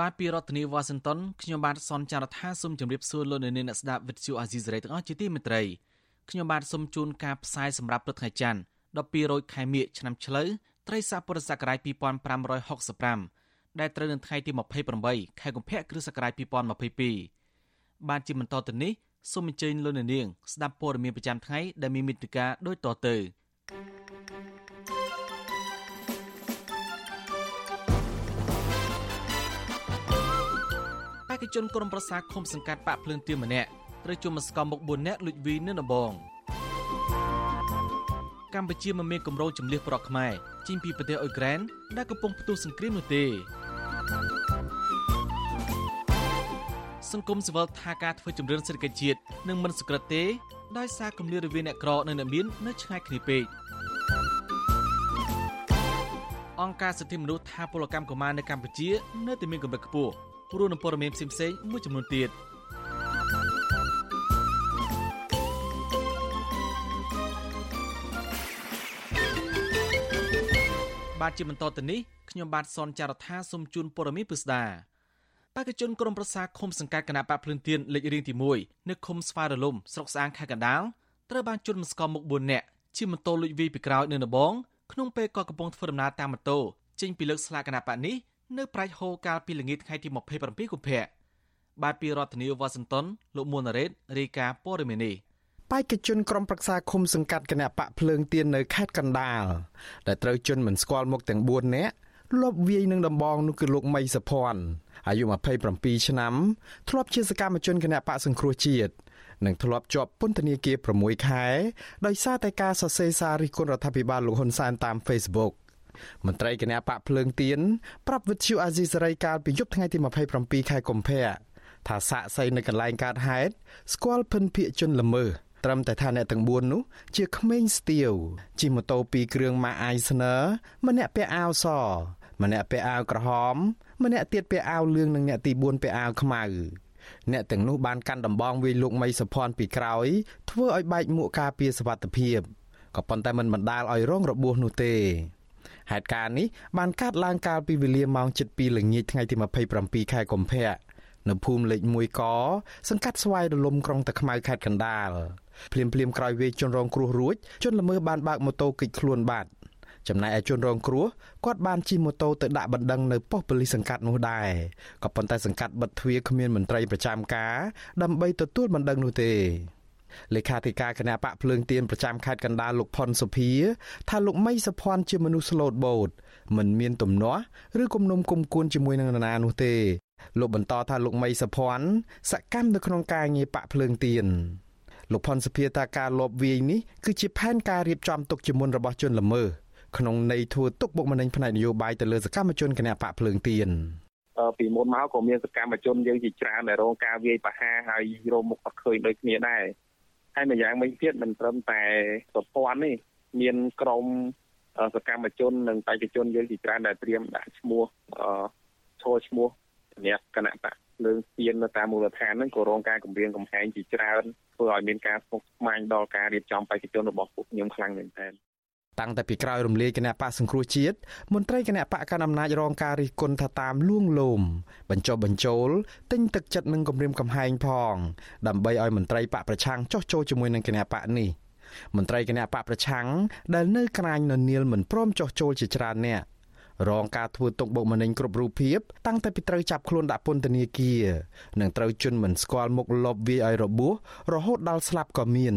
បាទពីរដ្ឋធានីវ៉ាស៊ីនតោនខ្ញុំបាទសនចាររថាសូមជម្រាបសួរលោកអ្នកនាងអ្នកស្ដាប់វិទ្យុអាស៊ីសេរីទាំងអស់ជាទីមេត្រីខ្ញុំបាទសូមជូនការផ្សាយសម្រាប់ព្រឹកថ្ងៃច័ន្ទ12រោចខែមិញឆ្នាំឆ្លូវត្រីស័កពុរសករាជ2565ដែលត្រូវនៅថ្ងៃទី28ខែកុម្ភៈគ្រិស្តសករាជ2022បាទជាបន្តទៅនេះសូមអញ្ជើញលោកអ្នកនាងស្ដាប់ព័ត៌មានប្រចាំថ្ងៃដែលមានមេត្តាដូចតទៅបេក្ខជនក្រុមប្រឹក្សាឃុំសង្កាត់បាក់ភ្លើងទៀនម្នាក់ត្រូវជុំមកស្គមមុខ4នាក់លួចវីនៅដំបងកម្ពុជាមិនមានគម្រោងជំនះប្រកខ្មែរចេញពីប្រទេសអ៊ុយក្រែនដែលកំពុងផ្ទុះសង្គ្រាមនោះទេសង្គមស៊ីវិលថាការធ្វើជំរឿនសេដ្ឋកិច្ចជាតិនឹងមិនសក្រិតទេដោយសារគម្លាតរវាងអ្នកក្រនិងអ្នកមាននៅឆ្ងាយគ្នាពេកអង្គការសិទ្ធិមនុស្សថាពលកម្មកុមារនៅកម្ពុជា នៅតែមានកម្រិតខ្ពស់ ព្រោះនឹងព័ត៌មានផ្សេងៗមួយចំនួនទៀតបាទជាបន្តទៅនេះខ្ញុំបាទសនចាររថាសូមជូនព័ត៌មានពិស្ដាបេក្ខជនក្រុមប្រឹក្សាឃុំសង្កាត់គណៈបកភ្លឿនទៀនលេខរៀងទី1នៅឃុំស្វាយរលំស្រុកស្អាងខេត្តកណ្ដាលត្រូវបានជន់មកស្គមមុខ4នាក់ជិះម៉ូតូលួចវាយពីក្រោយនៅដំបងក្នុងពេលក៏កំពុងធ្វើដំណើរតាមម៉ូតូចេញពីលើកស្លាកគណៈបកនេះ នៅប្រាច់ហូកាលពីល្ងាចថ្ងៃទី27កុម្ភៈបាទពីរដ្ឋធានីវ៉ាស៊ីនតោនលោកមួនណារ៉េតរាយការណ៍ព័ត៌មាននេះបេក្ខជនក្រុមប្រឹក្សាឃុំសង្កាត់គណៈបកភ្លើងទៀននៅខេត្តកណ្ដាលដែលត្រូវជន់មិនស្គាល់មុខទាំង4នាក់លបវាយនឹងដំបងនោះគឺលោកមីសភ័ណ្ឌអាយុ27ឆ្នាំធ្លាប់ជាសកម្មជនគណៈបកសង្គ្រោះជាតិនិងធ្លាប់ជាប់ពន្ធនាគារ6ខែដោយសារតែការសរសេរសាររិះគន់រដ្ឋាភិបាលលោកហ៊ុនសែនតាម Facebook មន្ត្រីគណៈបកភ្លើងទៀនប្រាប់វិទ្យុអាស៊ីសេរីកាលពីយប់ថ្ងៃទី27ខែកុម្ភៈថាសាកសីនៅកន្លែងកើតហេតុស្គាល់ភិនភៀកជនល្មើសត្រឹមតែថាអ្នកទាំង4នោះជាក្មេងស្ទាវជិះម៉ូតូពីរគ្រឿងម៉ាអាយស្នើម្នាក់ពាក់អាវសម្នាក់ពាក់អាវក្រហម ម្នាក់ទៀតពាក់អាវលឿងនិងអ្នកទី4ពាក់អាវខ្មៅអ្នកទាំងនោះបានកាន់ដំបងវាយលោកមីសុភ័ណ្ឌពីក្រោយធ្វើឲ្យបែកមួកការពារសវត្ថិភាពក៏ប៉ុន្តែមិនបណ្ដាលឲ្យរងរបួសនោះទេ ហេតុការណ៍នេះបានកើតឡើងកាលពីវេលាម៉ោង7:00ល្ងាចថ្ងៃទី27ខែកុម្ភៈនៅភូមិលេខ1កសង្កាត់ស្វាយរលំក្រុងតាខ្មៅខេត្តកណ្ដាលភ្លាមភ្លាមក្រោយវេជនរងគ្រោះរួចជនល្មើសបានបើកម៉ូតូគេចខ្លួនបាត់ចំណែកឯជនរងគ្រោះគាត់បានជិះម៉ូតូទៅដាក់បណ្ដឹងនៅប៉ុស្តិ៍ប៉ូលីសសង្កាត់នោះដែរក៏ប៉ុន្តែសង្កាត់បិទទ្វារគ្មានមន្ត្រីប្រចាំការដើម្បីទទួលបណ្ដឹងនោះទេ លេខាធិការគណៈបកភ្លើងទៀនប្រចាំខេត្តកណ្ដាលលោកផុនសុភា ថាលោកមីសុភ័ណ្ឌជាមនុស្សស្លូតបូតមិនមានទំនាស់ឬគំនុំគុំគួនជាមួយនឹងនរណានោះទេលោកបន្តថាលោកមីសុភ័ណ្ឌសកម្មនៅក្នុងការងារបកភ្លើងទៀនលោកផុនសុភាថាការលបវាយនេះគឺជាផែនការរៀបចំទុកជាមុនរបស់ជនល្មើសក្នុងន័យធ្វើទុកបុកម្នេញផ្នែកនយោបាយទៅលើសកម្មជនគណៈបកភ្លើងទៀនពីមុនមកក៏មានសកម្មជនយើងជាច្រើនដែលរងការវាយប្រហារហើយរងមុខអត់ឃើញដូចគ្នាដែរ ហើយម្យ៉ាងវិញទៀតមិនត្រឹមតែប្រព័ន្ធនេះមានក្រមសកម្មជននិងបេក្ខជនយើងជាច្រើនដែលត្រៀមដាក់ឈ្មោះឈរឈ្មោះអ្នកគណៈបកលើងទៀននៅតាមមូលដ្ឋានហ្នឹងក៏រងការគម្រាមកំហែងជាច្រើនធ្វើឲ្យមានការស្មុគស្មាញដល់ការរៀបចំបេក្ខជនរបស់ពួកខ្ញុំខ្លាំងមែនទែន តាំងតែពីក្រោយរំលាយគណៈបកសង្គ្រោះជាតិមន្ត្រីគណៈបកកណ្ដាលអំណាចរងការរិះគន់ថាតាមលួងលោមបញ្ចុះបញ្ចូលទិញទឹកចិត្តនឹងគម្រាមកំហែងផងដើម្បីឲ្យមន្ត្រីបកប្រឆាំងចោះចូលជាមួយនឹងគណៈបកនេះមន្ត្រីគណៈបកប្រឆាំងដែលនៅក្រាញននៀលមិនព្រមចោះចូលជាច្រើនអ្នក រងការធ្វើទុកបុកម្នេញគ្រប់រូបភាពតាំងតែពីត្រូវចាប់ខ្លួនដាក់ពន្ធនាគារនិងត្រូវជន់មិនស្គាល់មុខលបវាយឲ្យរបួសរហូតដល់ស្លាប់ក៏មាន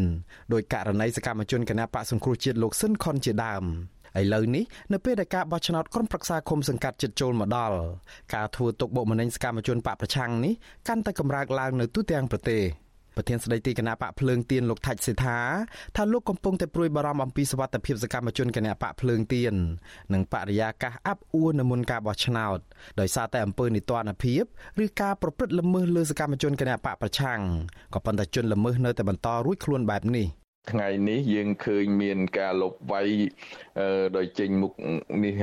ដោយករណីសកម្មជនគណបកសង្គ្រោះជាតិលោកស៊ិនខុនជាដើមឥឡូវនេះនៅពេលដែលការបោះឆ្នោតក្រុមប្រឹក្សាឃុំសង្កាត់ចិត្តចូលមកដល់ការធ្វើទុកបុកម្នេញសកម្មជនបកប្រឆាំងនេះកាន់តែកម្រើកឡើងនៅទូទាំងប្រទេស ប្រធានស្ដីទីគណៈបកភ្លើងទៀនលោកថាច់សេដ្ឋាថាលោកកំពុងតែព្រួយបារម្ភអំពីសវត្ថិភាពសកម្មជនគណៈបកភ្លើងទៀននិងបរិយាកាសអាប់អួរនៅមុនការបោះឆ្នោតដោយសារតែអំពើនីតិរដ្ឋភាពឬការប្រព្រឹត្តល្មើសលើសកម្មជនគណៈបកប្រឆាំងក៏ប៉ុន្តែជនល្មើសនៅតែបន្តរួចខ្លួនបែបនេះថ្ងៃនេះយើងឃើញមានការលុបវាយដោយចេញមុខនេះ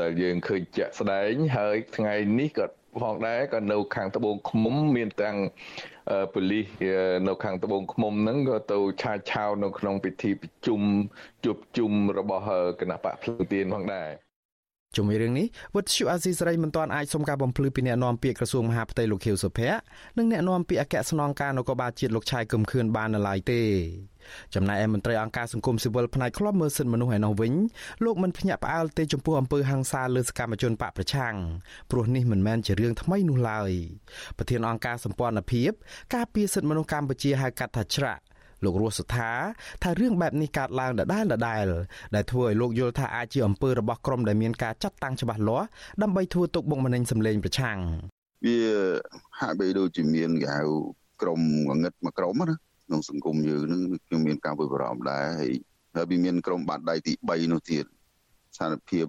ដែលយើងឃើញជាក់ស្ដែងហើយថ្ងៃនេះក៏ ផងដែរក៏នៅខាងត្បូងឃុំមានទាំងប៉ូលីសនៅខាងត្បូងឃុំហ្នឹងក៏ទៅឆាឆាវនៅក្នុងពិធីប្រជុំជួបជុំរបស់គណៈបកភ្លឺទៀនផងដែរជុំវិញរឿងនេះវុទ្ធុអាស៊ីសេរីមិនទាន់អាចសុំការបំភ្លឺពីអ្នកនាំពាក្យក្រសួងមហាផ្ទៃលោកខៀវសុភ័ក្រនិងអ្នកនាំពាក្យអគ្គស្នងការនគរបាលជាតិលោកឆាយកឹមខឿនបាននៅឡើយទេ ចំណែកឯមន្ត្រីអង្គការសង្គមស៊ីវិលផ្នែកខ្លំមើលសិទ្ធិមនុស្សឯនោះវិញលោកមិនភ្ញាក់ផ្អើលទេចំពោះអំពើហិង្សាលើសកម្មជនបកប្រឆាំងព្រោះនេះមិនមែនជារឿងថ្មីនោះឡើយប្រធានអង្គការសម្ព័ន្ធភាពការពារសិទ្ធិមនុស្សកម្ពុជាហៅកាត់ថាច្រាក់លោករស់សុថាថារឿងបែបនេះកើតឡើងដដែលដដែលដែលធ្វើឲ្យលោកយល់ថាអាចជាអំពើរបស់ក្រុមដែលមានការចាត់តាំងច្បាស់លាស់ដើម្បីធ្វើទុកបុកម្នេញសម្លេងប្រឆាំងវាហាក់បីដូចជាមានគេហៅក្រុមងងឹតមួយក្រុមណា ក្នុងសង្គមយើងនឹងខ្ញុំមានការព្រួយបារម្ភដែរហើយហើយវាមានក្រុមបាត់ដៃទី3នោះទៀតស្ថានភាព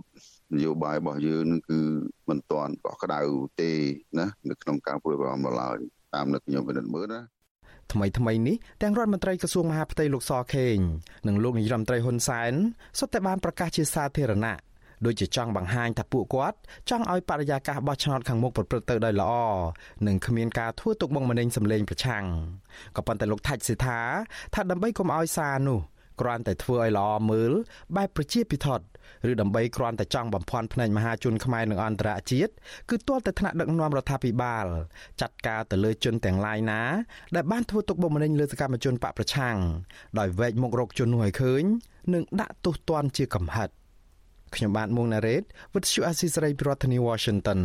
នយោបាយរបស់យើងនឹងគឺមិនទាន់កក់ក្ដៅទេណានៅក្នុងការព្រួយបារម្ភឡើយតាមនៅខ្ញុំពិនិត្យមើលណាថ្មីថ្មីនេះទាំងរដ្ឋមន្ត្រីក្រសួងមហាផ្ទៃលោកសខេងនិងលោកនាយរដ្ឋមន្ត្រីហ៊ុនសែនសុទ្ធតែបានប្រកាសជាសាធារណៈ ដូចជាចង់បង្ហាញថាពួកគាត់ចង់ឲ្យបរិយាកាសបោះឆ្នោតខាងមុខប្រព្រឹត្តទៅដោយល្អនិងគ្មានការធ្វើទុកបុកម្នេញសម្លេងប្រឆាំងក៏ប៉ុន្តែលោកថាច់សេថាថាដើម្បីកុំឲ្យសារនោះគ្រាន់តែធ្វើឲ្យល្អមើលបែបប្រជាពិធដ្ឋឬដើម្បីគ្រាន់តែចង់បំភាន់ភ្នែកមហាជនខ្មែរនិងអន្តរជាតិគឺទាល់តែថ្នាក់ដឹកនាំរដ្ឋាភិបាល ចាត់ការទៅលើជនទាំងឡាយណា ដែលបានធ្វើទុកបុកម្នេញលើសកម្មជនបកប្រឆាំងដោយវែកមុខរកជននោះឲ្យឃើញ និងដាក់ទោសទណ្ឌជាកំហិត ខ្ញុំបាទមួងណារ៉េត With you Assisray ប្រធានាធិបតី Washington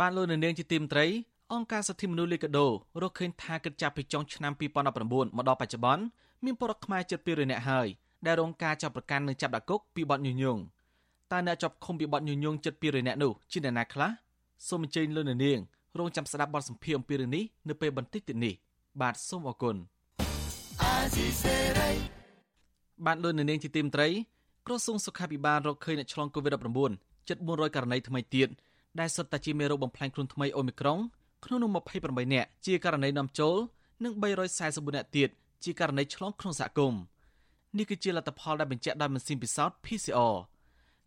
បានលោកនៅនាងជាទីមត្រីអង្គការសិទ្ធិមនុស្សលីកាដូរកឃើញថាគិតចាប់ពីចុងឆ្នាំ2019មកដល់បច្ចុប្បន្នមានពលរដ្ឋខ្មែរជិត200នាក់ហើយដែលរងការចាប់ប្រកាន់និងចាប់ដាក់គុកពីបទញុះញង់តើអ្នកជាប់ឃុំពីបទញុះញង់ជិត200នាក់នោះជាអ្នកណាខ្លះសូមអញ្ជើញលោកនាងរងចាំស្ដាប់បទសម្ភាសន៍អំពីរឿងនេះនៅពេលបន្តិចទៀតនេះបាទសូមអរគុណបាទលោកនាងជាទីមត្រី ក្រសួងសុខាភិបាលរកឃើញអ្នកឆ្លង COVID-19 ជិត400ករណីថ្មីទៀតដែលសុទ្ធតែជាមេរោគបំផ្លាញខ្លួនថ្មីអូមីក្រុងក្នុងនោះ28នាក់ជាករណីនាំចូលនិង344នាក់ទៀតជាករណីឆ្លងក្នុងសហគមន៍នេះគឺជាលទ្ធផលដែលបញ្ជាក់ដោយម៉ាស៊ីនពិសោធន៍ PCR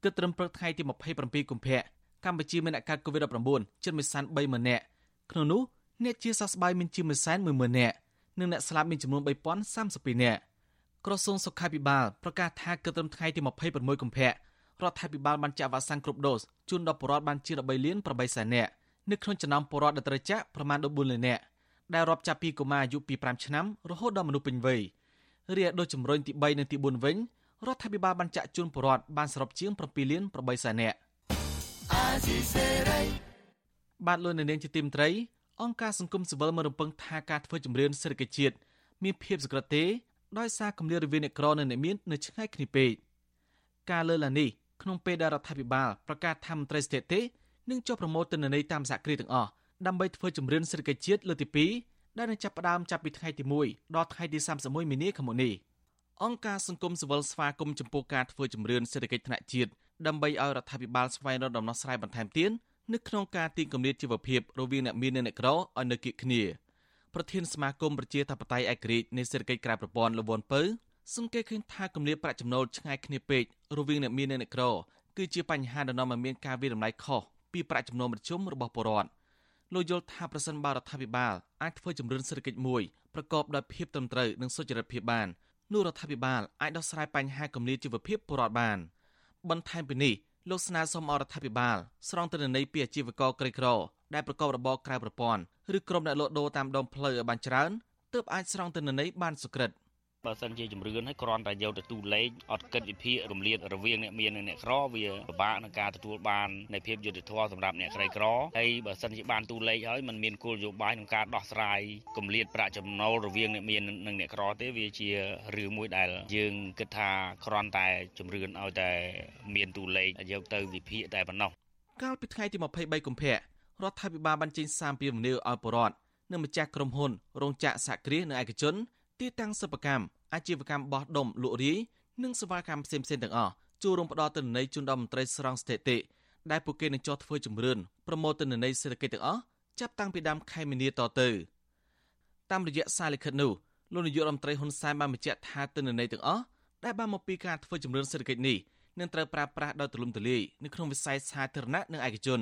គិតត្រឹមព្រឹកថ្ងៃទី27កុម្ភៈកម្ពុជាមានអ្នកកើត COVID-19 ជិត130,000នាក់ក្នុងនោះអ្នកជាសះស្បើយមានជាង110,000នាក់និងអ្នកស្លាប់មានចំនួន3032នាក់ ក្រសួងសុខាភិបាលប្រកាសថាគិតត្រឹមថ្ងៃទី26កុម្ភៈរដ្ឋាភិបាលបានចាក់វ៉ាក់សាំងគ្រប់ដូសជូនដល់ប្រជាពលរដ្ឋបានជាង13លាន8សែននាក់នៅក្នុងចំណោមប្រជាពលរដ្ឋដែលត្រូវចាក់ប្រមាណ14លាននាក់ដែលរាប់ចាប់ពីកុមារអាយុពី5ឆ្នាំរហូតដល់មនុស្សពេញវ័យរីឯដូសជំរុញទី3និងទី4វិញរដ្ឋាភិបាលបានចាក់ជូនប្រជាពលរដ្ឋបានសរុបជាង7លាន8សែននាក់បាទលោកនៅនាងជាទីមត្រីអង្គការសង្គមស៊ីវិលមករំពឹងថាការធ្វើជំរឿនសេដ្ឋកិច្ចជាតិមានភាពសក្តិទេ ដោយសារគម្លាតរវាងអ្នកក្រនិងអ្នកមាននៅឆ្ងាយគ្នាពេកការលើឡានេះក្នុងពេលដែលរដ្ឋាភិបាលប្រកាសថាមន្ត្រីស្ថិតិនឹងចុះប្រមូលទិន្នន័យតាមសហគ្រាសទាំងអស់ដើម្បីធ្វើជំរឿនសេដ្ឋកិច្ចជាតិលើកទី2ដែលនឹងចាប់ផ្ដើមចាប់ពីថ្ងៃទី1ដល់ថ្ងៃទី31មីនាឆ្នាំនេះអង្គការសង្គមស៊ីវិលស្វាគមន៍ចំពោះការធ្វើជំរឿនសេដ្ឋកិច្ចថ្នាក់ជាតិដើម្បីឲ្យរដ្ឋាភិបាលស្វែងរកដំណោះស្រាយបន្ថែមទៀតនៅក្នុងការទីគម្លាតជីវភាពរវាងអ្នកមាននិងអ្នកក្រឲ្យនៅគៀកគ្នា ប្រធានសមាគមប្រជាធិបតេយ្យឯករាជ្យនៃសេដ្ឋកិច្ចក្រៅប្រព័ន្ធលវនពៅសង្កេតឃើញថាគម្លាតប្រាក់ចំណូលឆ្ងាយគ្នាពេករវាងអ្នកមាននិងអ្នកក្រគឺជាបញ្ហាដែលនាំឲ្យមានការវិតម្លៃខុសពីប្រាក់ចំណូលមធ្យមរបស់ពលរដ្ឋលោកយល់ថាប្រសិនបើរដ្ឋាភិបាលអាចធ្វើជំរឿនសេដ្ឋកិច្ចមួយប្រកបដោយភាពត្រឹមត្រូវនិងសុចរិតភាពបាននោះរដ្ឋាភិបាលអាចដោះស្រាយបញ្ហាគម្លាតជីវភាពពលរដ្ឋបាន បន្ថែមពីនេះលោកស្នើសុំអរដ្ឋាភិបាលស្រង់ទិន្នន័យពីអាជីវករក្រីក្រដែលប្រកបរបរក្រៅប្រព័ន្ធ ឬក្រុមអ្នកលក់ដូរតាមដងផ្លូវឲ្យបានច្រើនទើបអាចស្រង់ទិន្នន័យបានសុក្រិត។បើសិនជាជំរឿនហើយគ្រាន់តែយកទៅទូលេខអត់គិតវិភាគរំលាតរវាងអ្នកមាននិងអ្នកក្រវាពិបាកក្នុងការទទួលបាននៃភាពយុត្តិធម៌សម្រាប់អ្នកក្រីក្រហើយបើសិនជាបានទូលេខហើយมันមានគោលនយោបាយក្នុងការដោះស្រាយគម្លាតប្រាក់ចំណូលរវាងអ្នកមាននិងអ្នកក្រទេវាជារឿងមួយដែលយើងគិតថាគ្រាន់តែជំរឿនឲ្យតែមានទូលេខយកទៅវិភាគតែប៉ុណ្ណោះកាលពីថ្ងៃទី23កុម្ភៈ រដ្ឋាភិបាលបានចេញសារពីមនីឲ្យបរដ្ឋនិងម្ចាស់ក្រុមហ៊ុនរោងចក្រសហគ្រាសនិងឯកជនទីតាំងសិប្បកម្មអាជីវកម្មបោះដុំលក់រាយនិងសេវាកម្មផ្សេងៗទាំងអស់ចូលរួមផ្ដល់ទិន្នន័យជូនដល់មន្ត្រីស្រង់ស្ថិតិដែលពួកគេនឹងចោះធ្វើជំរឿនប្រមូលទិន្នន័យសេដ្ឋកិច្ចទាំងអស់ចាប់តាំងពីដើមខែមីនាតទៅតាមរយៈសារលិខិតនោះលោកនាយករដ្ឋមន្ត្រីហ៊ុនសែនបានបញ្ជាក់ថាទិន្នន័យទាំងអស់ដែលបានមកពីការធ្វើជំរឿនសេដ្ឋកិច្ចនេះនឹងត្រូវប្រើប្រាស់ដោយទូលំទូលាយនៅក្នុងវិស័យសាធារណៈនិងឯកជន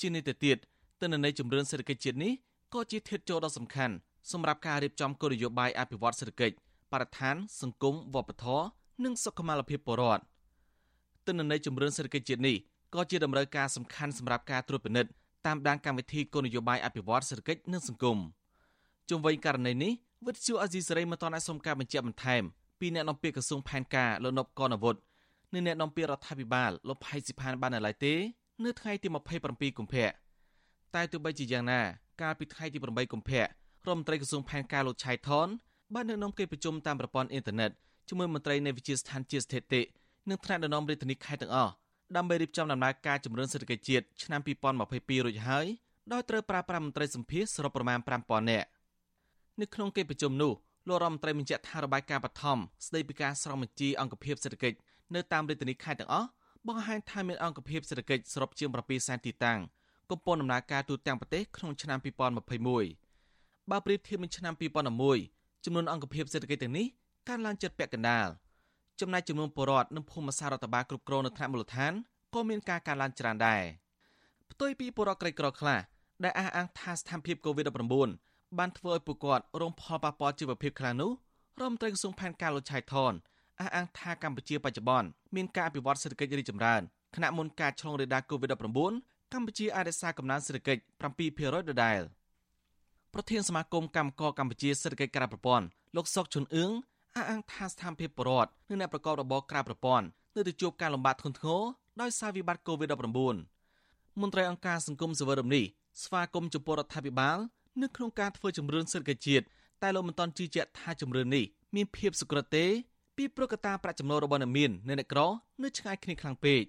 ជានេះទៅទៀតទិន្នន័យជំរឿនសេដ្ឋកិច្ចជាតិនេះក៏ជាធាតុចូលដ៏សំខាន់សម្រាប់ការរៀបចំគោលនយោបាយអភិវឌ្ឍសេដ្ឋកិច្ចបរិស្ថាន សង្គមវប្បធម៌និងសុខុមាលភាពពលរដ្ឋទិន្នន័យជំរឿនសេដ្ឋកិច្ចជាតិនេះក៏ជាដំណើរការសំខាន់សម្រាប់ការត្រួតពិនិត្យតាមដានកម្មវិធីគោលនយោបាយអភិវឌ្ឍសេដ្ឋកិច្ចនិងសង្គមជុំវិញករណីនេះវិទ្យុអាស៊ីសេរីមិនទាន់អាចសុំការបញ្ជាក់បន្ថែមពីអ្នកនាំពាក្យក្រសួងផែនការលោកនប់កនអាវុធនិងអ្នកនាំពាក្យរដ្ឋាភិបាលលោកផៃស៊ីផានបាននៅឡើយទេ នៅថ្ងៃទី27កុម្ភៈតែទោះបីជាយ៉ាងណាកាលពីថ្ងៃទី8កុម្ភៈរដ្ឋមន្ត្រីក្រសួងផែនការលោកឆៃថនបាននៅក្នុងកិច្ចប្រជុំតាមប្រព័ន្ធអ៊ីនធឺណិតជាមួយមន្ត្រីនៃវិជាស្ថានជាស្ថិតិនិងថ្នាក់ដឹកនាំរាជធានីខេត្តទាំងអស់ដើម្បីរៀបចំដំណើរការជំរុញសេដ្ឋកិច្ចជាតិឆ្នាំ2022រួចហើយដោយត្រូវប្រើប្រាស់មន្ត្រីសម្ភារសរុបប្រមាណ5000នាក់នៅក្នុងកិច្ចប្រជុំនោះលោករដ្ឋមន្ត្រីបញ្ជាក់ថារបាយការណ៍បឋមស្ដីពីការស្រង់បញ្ជីអង្គភាពសេដ្ឋកិច្ចនៅតាមរាជធានីខេត្តទាំងអស់ បង្ហាញថាមានអង្គភាពសេដ្ឋកិច្ចសរុបជាង7សែនទីតាំងកំពុងដំណើរការទូទាំងប្រទេសក្នុងឆ្នាំ2021បើប្រៀបធៀបនឹងឆ្នាំ2011ចំនួនអង្គភាពសេដ្ឋកិច្ចទាំងនេះកើនឡើងជិតពាក់កណ្ដាលចំណែកចំនួនពលរដ្ឋនិងភូមិសាស្ត្ររដ្ឋបាលគ្រប់គ្រងនៅថ្នាក់មូលដ្ឋានក៏មានការកើនឡើងច្រើនដែរផ្ទុយពីពលរដ្ឋក្រីក្រខ្លះដែលអះអាងថាស្ថានភាព COVID-19 បានធ្វើឲ្យពួកគាត់រងផលប៉ះពាល់ជីវភាពខ្លាំងនោះរដ្ឋមន្ត្រីក្រសួងផែនការលោកឆៃថន អះអាងថាកម្ពុជាបច្ចុប្បន្នមានការអភិវឌ្ឍសេដ្ឋកិច្ចរីកចម្រើនខណៈមុនការឆ្លងរាលដាល COVID-19 កម្ពុជាអាចរក្សាកំណើនសេដ្ឋកិច្ច7%ដដែលប្រធានសមាគមកម្មករកម្ពុជាសេដ្ឋកិច្ចក្រៅប្រព័ន្ធលោកសុកជុនអឿងអះអាងថាស្ថានភាពបរដ្ឋនិងអ្នកប្រកបរបរក្រៅប្រព័ន្ធនៅតែជួបការលំបាកធ្ងន់ធ្ងរដោយសារវិបត្តិ COVID-19 មន្ត្រីអង្គការសង្គមសវរមនេះស្វាគមន៍ចំពោះរដ្ឋាភិបាលនៅក្នុងការធ្វើជំរឿនសេដ្ឋកិច្ចជាតិតែលោកមិនទាន់ជឿជាក់ថាជំរឿននេះមានភាពសុក្រទេ ពីព្រោះកត្តាប្រាក់ចំណូលរបស់អ្នកមាននិងអ្នកក្រនៅឆ្ងាយគ្នាខ្លាំងពេក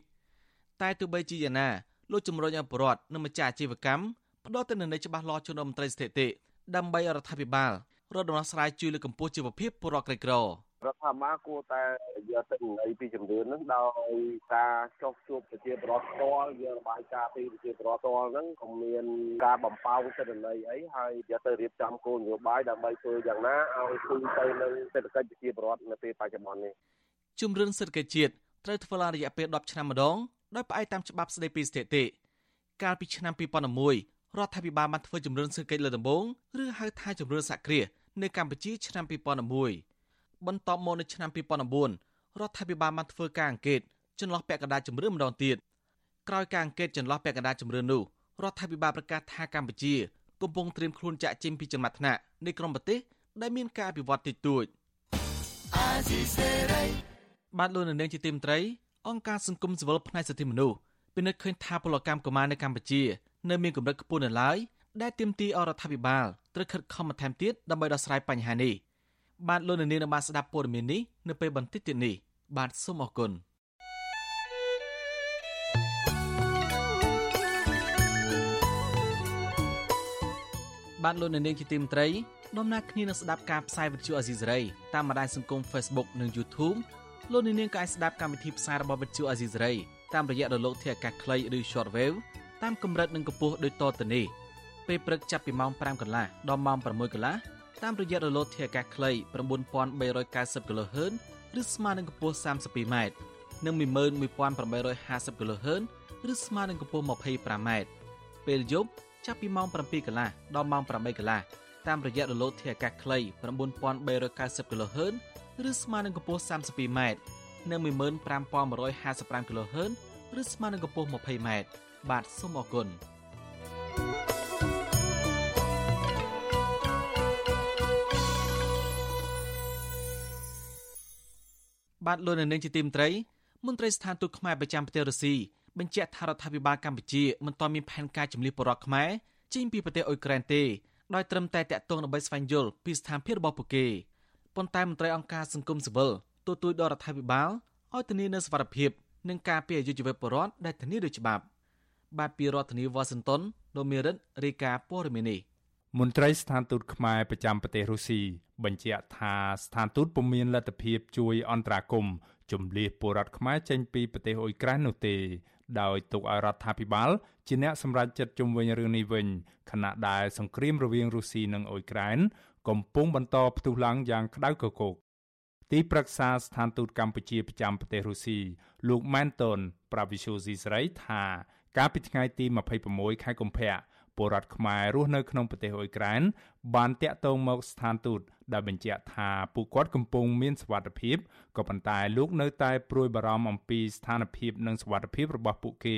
តែទោះបីជាយ៉ាងណាលោកជំរុញឲ្យបរដ្ឋនិងម្ចាស់អាជីវកម្មផ្ដល់ទិន្នន័យច្បាស់លាស់ជូនដល់មន្ត្រីស្ថិតិដើម្បីឲ្យរដ្ឋាភិបាលរកដំណោះស្រាយជួយលើកកម្ពស់ជីវភាពពលរដ្ឋក្រីក្ររ ដ្ឋាភិបាលគួរតែយកទៅន័យពីជំរឿនហ្នឹងដោយការចុះជួបប្រជាពលរដ្ឋផ្ទាល់យករបាយការណ៍ពីប្រជាពលរដ្ឋផ្ទាល់ហ្នឹងក៏មានការបំផោងទិន្នន័យអីហើយយកទៅរៀបចំគោលនយោបាយដើម្បីធ្វើយ៉ាងណាឲ្យគូទៅនឹងសេដ្ឋកិច្ចប្រជាពលរដ្ឋនៅពេលបច្ចុប្បន្ននេះជំរឿនសេដ្ឋកិច្ចជាតិត្រូវធ្វើឡើងរយៈពេល10ឆ្នាំម្ដងដោយផ្អែកតាមច្បាប់ស្តីពីស្ថិតិកាលពីឆ្នាំ2011រដ្ឋាភិបាលបានធ្វើជំរឿនសេដ្ឋកិច្ចលើដំបូងឬហៅថាជំរឿនសហគ្រាសនៅកម្ពុជាឆ្នាំ2011 បន្ទាប់មកនៅឆ្នាំ2009រដ្ឋាភិបាលបានធ្វើការអង្កេតចន្លោះពាក់កណ្ដាលជំរឿនម្ដងទៀតក្រោយការអង្កេតចន្លោះពាក់កណ្ដាលជំរឿននោះរដ្ឋាភិបាលប្រកាសថាកម្ពុជាកំពុងត្រៀមខ្លួនចាក់ចេញពីចំណាត់ថ្នាក់នៃក្រុមប្រទេសដែលមានការអភិវឌ្ឍតិចតួចបានលោកនៅនាងជាទីមត្រីអង្គការសង្គមស៊ីវិលផ្នែកសិទ្ធិមនុស្សពិនិត្យឃើញថាពលកម្មកុមារនៅកម្ពុជានៅមានកម្រិតខ្ពស់នៅឡើយដែលទាមទារអរដ្ឋាភិបាលត្រូវខិតខំបន្ថែមទៀតដើម្បីដោះស្រាយបញ្ហានេះ បាទលោកនាងនឹងបានស្ដាប់ព័ត៌មាននេះនៅពេលបន្តិចទៀតនេះបាទសូមអរគុណបាទលោកនាងជាទីមត្រីដំណើរគ្នានឹងស្ដាប់ការផ្សាយវិទ្យុអាស៊ីសេរីតាមបណ្ដាញសង្គម Facebook និង YouTube លោកនាងក៏អាចស្ដាប់កម្មវិធីផ្សាយរបស់វិទ្យុអាស៊ីសេរីតាមរយៈរលកធាតុអាកាសខ្លីឬ Shortwave តាមកម្រិតនិងកម្ពស់ដូចតទៅនេះពេលព្រឹកចាប់ពីម៉ោង5កន្លះដល់ម៉ោង6កន្លះ តាមរយៈរលកធាតុអាកាសខ្លី9390 kHz ឬស្មើនឹងកម្ពស់ 32m និង11850 kHz ឬស្មើនឹងកម្ពស់ 25m ពេលយប់ចាប់ពីម៉ោង7កន្លះដល់ម៉ោង8កន្លះតាមរយៈរលកធាតុអាកាសខ្លី9390 kHz ឬស្មើនឹងកម្ពស់ 32m និង15155 kHz ឬស្មើនឹងកម្ពស់ 20m បាទសូមអរគុណ បាទលោកនៅនឹងជាទីមត្រីមន្ត្រីស្ថានទូតខ្មែរប្រចាំប្រទេសរុស្ស៊ីបញ្ជាក់ថារដ្ឋាភិបាលកម្ពុជាមិនទាន់មានផែនការជំនះបរដ្ឋខ្មែរចេញពីប្រទេសអ៊ុយក្រែនទេដោយត្រឹមតែតាក់ទងដើម្បីស្វែងយល់ពីស្ថានភាពរបស់ពួកគេប៉ុន្តែមន្ត្រីអង្គការសង្គមស៊ីវិលទូទួយដល់រដ្ឋាភិបាលឲ្យធានានូវសវត្ថិភាពនិងការពារអាយុជីវិតពលរដ្ឋដែលធានាដោយច្បាប់បាទពីរដ្ឋធានីវ៉ាស៊ីនតោនលោកមេរិតរាយការណ៍ព័ត៌មាននេះ មន្ត្រីស្ថានទូតខ្មែរប្រចាំប្រទេសរុស្ស៊ីបញ្ជាក់ថាស្ថានទូតពុំមានលទ្ធភាពជួយអន្តរាគមន៍ជំលៀសពលរដ្ឋខ្មែរចេញពីប្រទេសអ៊ុយក្រែននោះទេ ដោយទុកឲ្យរដ្ឋាភិបាលជាអ្នកសម្រេចចិត្តជំវិញរឿងនេះវិញខណៈដែលសង្គ្រាមរវាងរុស្ស៊ីនិងអ៊ុយក្រែនកំពុងបន្តផ្ទុះឡើងយ៉ាងក្តៅគគុកទីប្រឹក្សាស្ថានទូតកម្ពុជាប្រចាំប្រទេសរុស្ស៊ីលោកម៉ែនតូនប្រាវិសុស៊ីស្រីថាកាលពីថ្ងៃទី26ខែកុម្ភៈ ពលរដ្ឋខ្មែររស់នៅក្នុងប្រទេសអ៊ុយក្រែនបានតាក់ទងមកស្ថានទូតដែលបញ្ជាក់ថាពួកគាត់កំពុងមានសុវត្ថិភាពក៏ប៉ុន្តែលោកនៅតែព្រួយបារម្ភអំពីស្ថានភាពនិងសុវត្ថិភាពរបស់ពួកគេ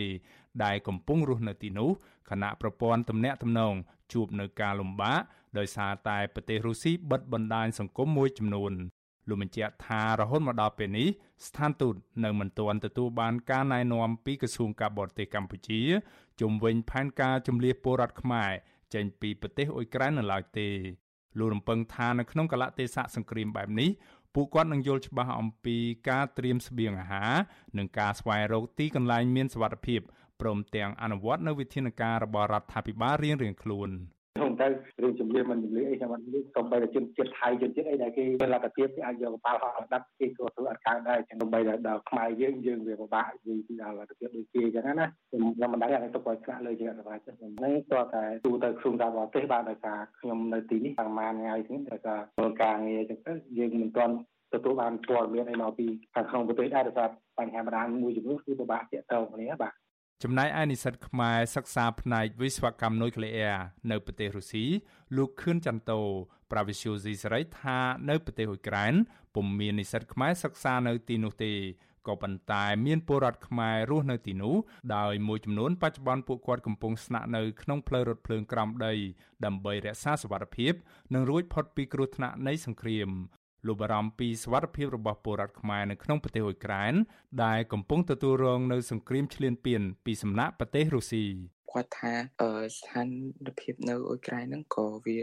ដែលកំពុងរស់នៅទីនោះខណៈប្រព័ន្ធទំនាក់ទំនងជួបនៅការលំបាកដោយសារតែប្រទេសរុស្ស៊ីបិទបណ្ដាញសង្គមមួយចំនួន លោកបញ្ជាក់ថារហូតមកដល់ពេលនេះស្ថានទូតនៅមិនទាន់ទទួលបានការណែនាំពីក្រសួងការបរទេសកម្ពុជាជុំវិញផែនការជំលៀសពលរដ្ឋខ្មែរចេញពីប្រទេសអ៊ុយក្រែននៅឡើយទេលោករំពឹងថានៅក្នុងកលៈទេសៈសង្គ្រាមបែបនេះពួកគាត់នឹងយល់ច្បាស់អំពីការត្រៀមស្បៀងអាហារនិងការស្វែងរកទីកន្លែងមានសុវត្ថិភាពព្រមទាំងអនុវត្តនូវវិធានការរបស់រដ្ឋាភិបាលរៀងៗខ្លួន។ ក្នុងទៅរឿងជំនឿមិនជំនឿអីខ្ញុំអត់មានសូម្បីតែជនជាតិថៃជនជាតិអីដែលគេមានលទ្ធភាពគេអាចយកកប៉ាល់ហោះដាប់គេក៏ធ្វើអត់កើតដែរចឹងដើម្បីដល់ខ្មែរយើងយើងវាពិបាកនិយាយពីដល់លទ្ធភាពដូចគេចឹងណាខ្ញុំខ្ញុំមិនដឹងថាទុកឲ្យឆ្លាក់លើជាសមាជិកខ្ញុំនេះក៏តែទូទៅក្រសួងការបរទេសបានដោយសារខ្ញុំនៅទីនេះប្រហែលថ្ងៃនេះដោយសារការងារចឹងទៅយើងមិនទាន់ទទួលបានព័ត៌មានអីមកពីខាងក្នុងប្រទេសដែរដោយសារបញ្ហាបណ្ដាញមួយចំនួនគឺពិបាកទាក់ទងគ្នាបាទ ចំណែកឯនិស្សិតខ្មែរសិក្សាផ្នែកវិស្វកម្មនុយក្លេអ៊ែរនៅប្រទេសរុស្ស៊ីលោកខឿនចន្ទោប្រាវិសុយស៊ីសេរីថានៅប្រទេសអ៊ុយក្រែនពុំមាននិស្សិតខ្មែរសិក្សានៅទីនោះទេក៏ប៉ុន្តែមានពលរដ្ឋខ្មែររស់នៅទីនោះដោយមួយចំនួនបច្ចុប្បន្នពួកគាត់កំពុងស្នាក់នៅក្នុងផ្លូវរថភ្លើងក្រោមដីដើម្បីរក្សាសុវត្ថិភាព និងរួចផុតពីគ្រោះថ្នាក់នៃសង្គ្រាម លោកបារម្ភពីសវត្ថិភាពរបស់ពលរដ្ឋខ្មែរនៅក្នុងប្រទេសអ៊ុយក្រែនដែលកំពុងទទួលរងនៅសង្គ្រាមឈ្លានពានពីសំណាក់ប្រទេសរុស្ស៊ីគាត់ថាស្ថានភាពនៅអ៊ុយក្រែនហ្នឹងក៏វា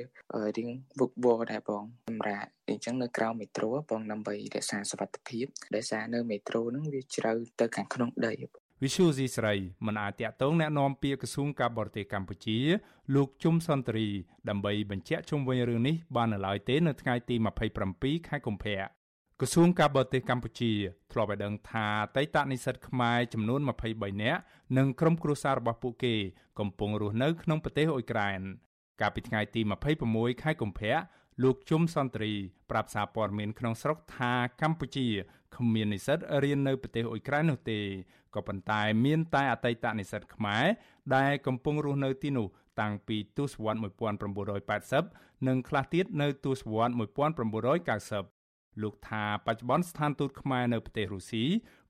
រៀងវឹកវរដែរបងសម្រាប់អញ្ចឹងនៅក្រៅមេត្រូបងដើម្បីរក្សាសុវត្ថិភាពដោយសារនៅមេត្រូហ្នឹងវាជ្រៅទៅខាងក្នុងដី វិសុយស៊ីស្រីមិនអាចតាក់ទងแนะនាំពាក្យក្រសួងការបរទេសកម្ពុជា លោកជុំសន្តិរីដើម្បីបញ្ជាក់ជុំវិញរឿងនេះបាននៅឡើយទេនៅថ្ងៃទី27ខែកុម្ភៈក្រសួងការបរទេសកម្ពុជាធ្លាប់ឲ្យដឹងថាតៃតនិស្សិតខ្មែរចំនួន23នាក់និងក្រុមគ្រួសាររបស់ពួកគេកំពុងរស់នៅក្នុងប្រទេសអ៊ុយក្រែនកាលពីថ្ងៃទី26ខែកុម្ភៈលោកជុំសន្តិរីប្រាប់សារព័ត៌មានក្នុងស្រុកថាកម្ពុជាគ្មាននិស្សិតរៀននៅប្រទេសអ៊ុយក្រែននោះទេ ក៏ប៉ុន្តែមានតែអតីតនិស្សិតខ្មែរដែលកំពុងរស់នៅទីនោះតាំងពីទសវត្ស1980និងខ្លះទៀតនៅទសវត្ស1990លោកថាបច្ចុប្បន្នស្ថានទូតខ្មែរនៅប្រទេសរុស្ស៊ី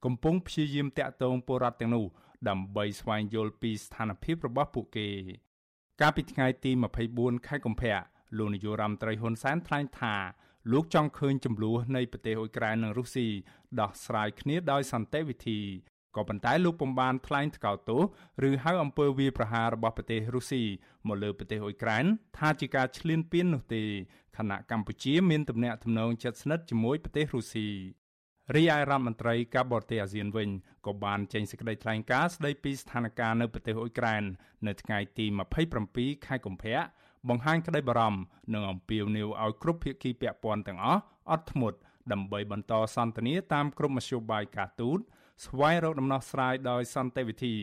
កំពុងព្យាយាមតាក់ទងពលរដ្ឋទាំងនោះដើម្បីស្វែងយល់ពីស្ថានភាពរបស់ពួកគេ កាលពីថ្ងៃទី24ខែកុម្ភៈលោកនាយករដ្ឋមន្ត្រីហ៊ុនសែនថ្លែងថាលោកចង់ឃើញចំនួននៃប្រទេសអ៊ុយក្រែននិងរុស្ស៊ីដោះស្រាយគ្នាដោយសន្តិវិធី ក៏ប៉ុន្តែលោកពុំបានថ្លែងថ្កោលទោសឬហៅអំពើវាយប្រហាររបស់ប្រទេសរុស្ស៊ីមកលើប្រទេសអ៊ុយក្រែនថាជាការឈ្លានពាននោះទេខណៈកម្ពុជាមានទំនាក់ទំនងជិតស្និទ្ធជាមួយប្រទេសរុស្ស៊ីរីឯរដ្ឋមន្ត្រីការបរទេសអាស៊ានវិញក៏បានចេញសេចក្តីថ្លែងការណ៍ស្តីពីស្ថានភាពនៅប្រទេសអ៊ុយក្រែននៅថ្ងៃទី27ខែកុម្ភៈបង្ហាញក្តីបារម្ភនិងអំពាវនាវឲ្យគ្រប់ភាគីពាក់ព័ន្ធទាំងអស់អត់ធ្មត់ដើម្បីបន្តសន្ទនាតាមគ្រប់មធ្យោបាយការទូត ស្វែងរកដំណោះស្រាយដោយសន្តិវិធី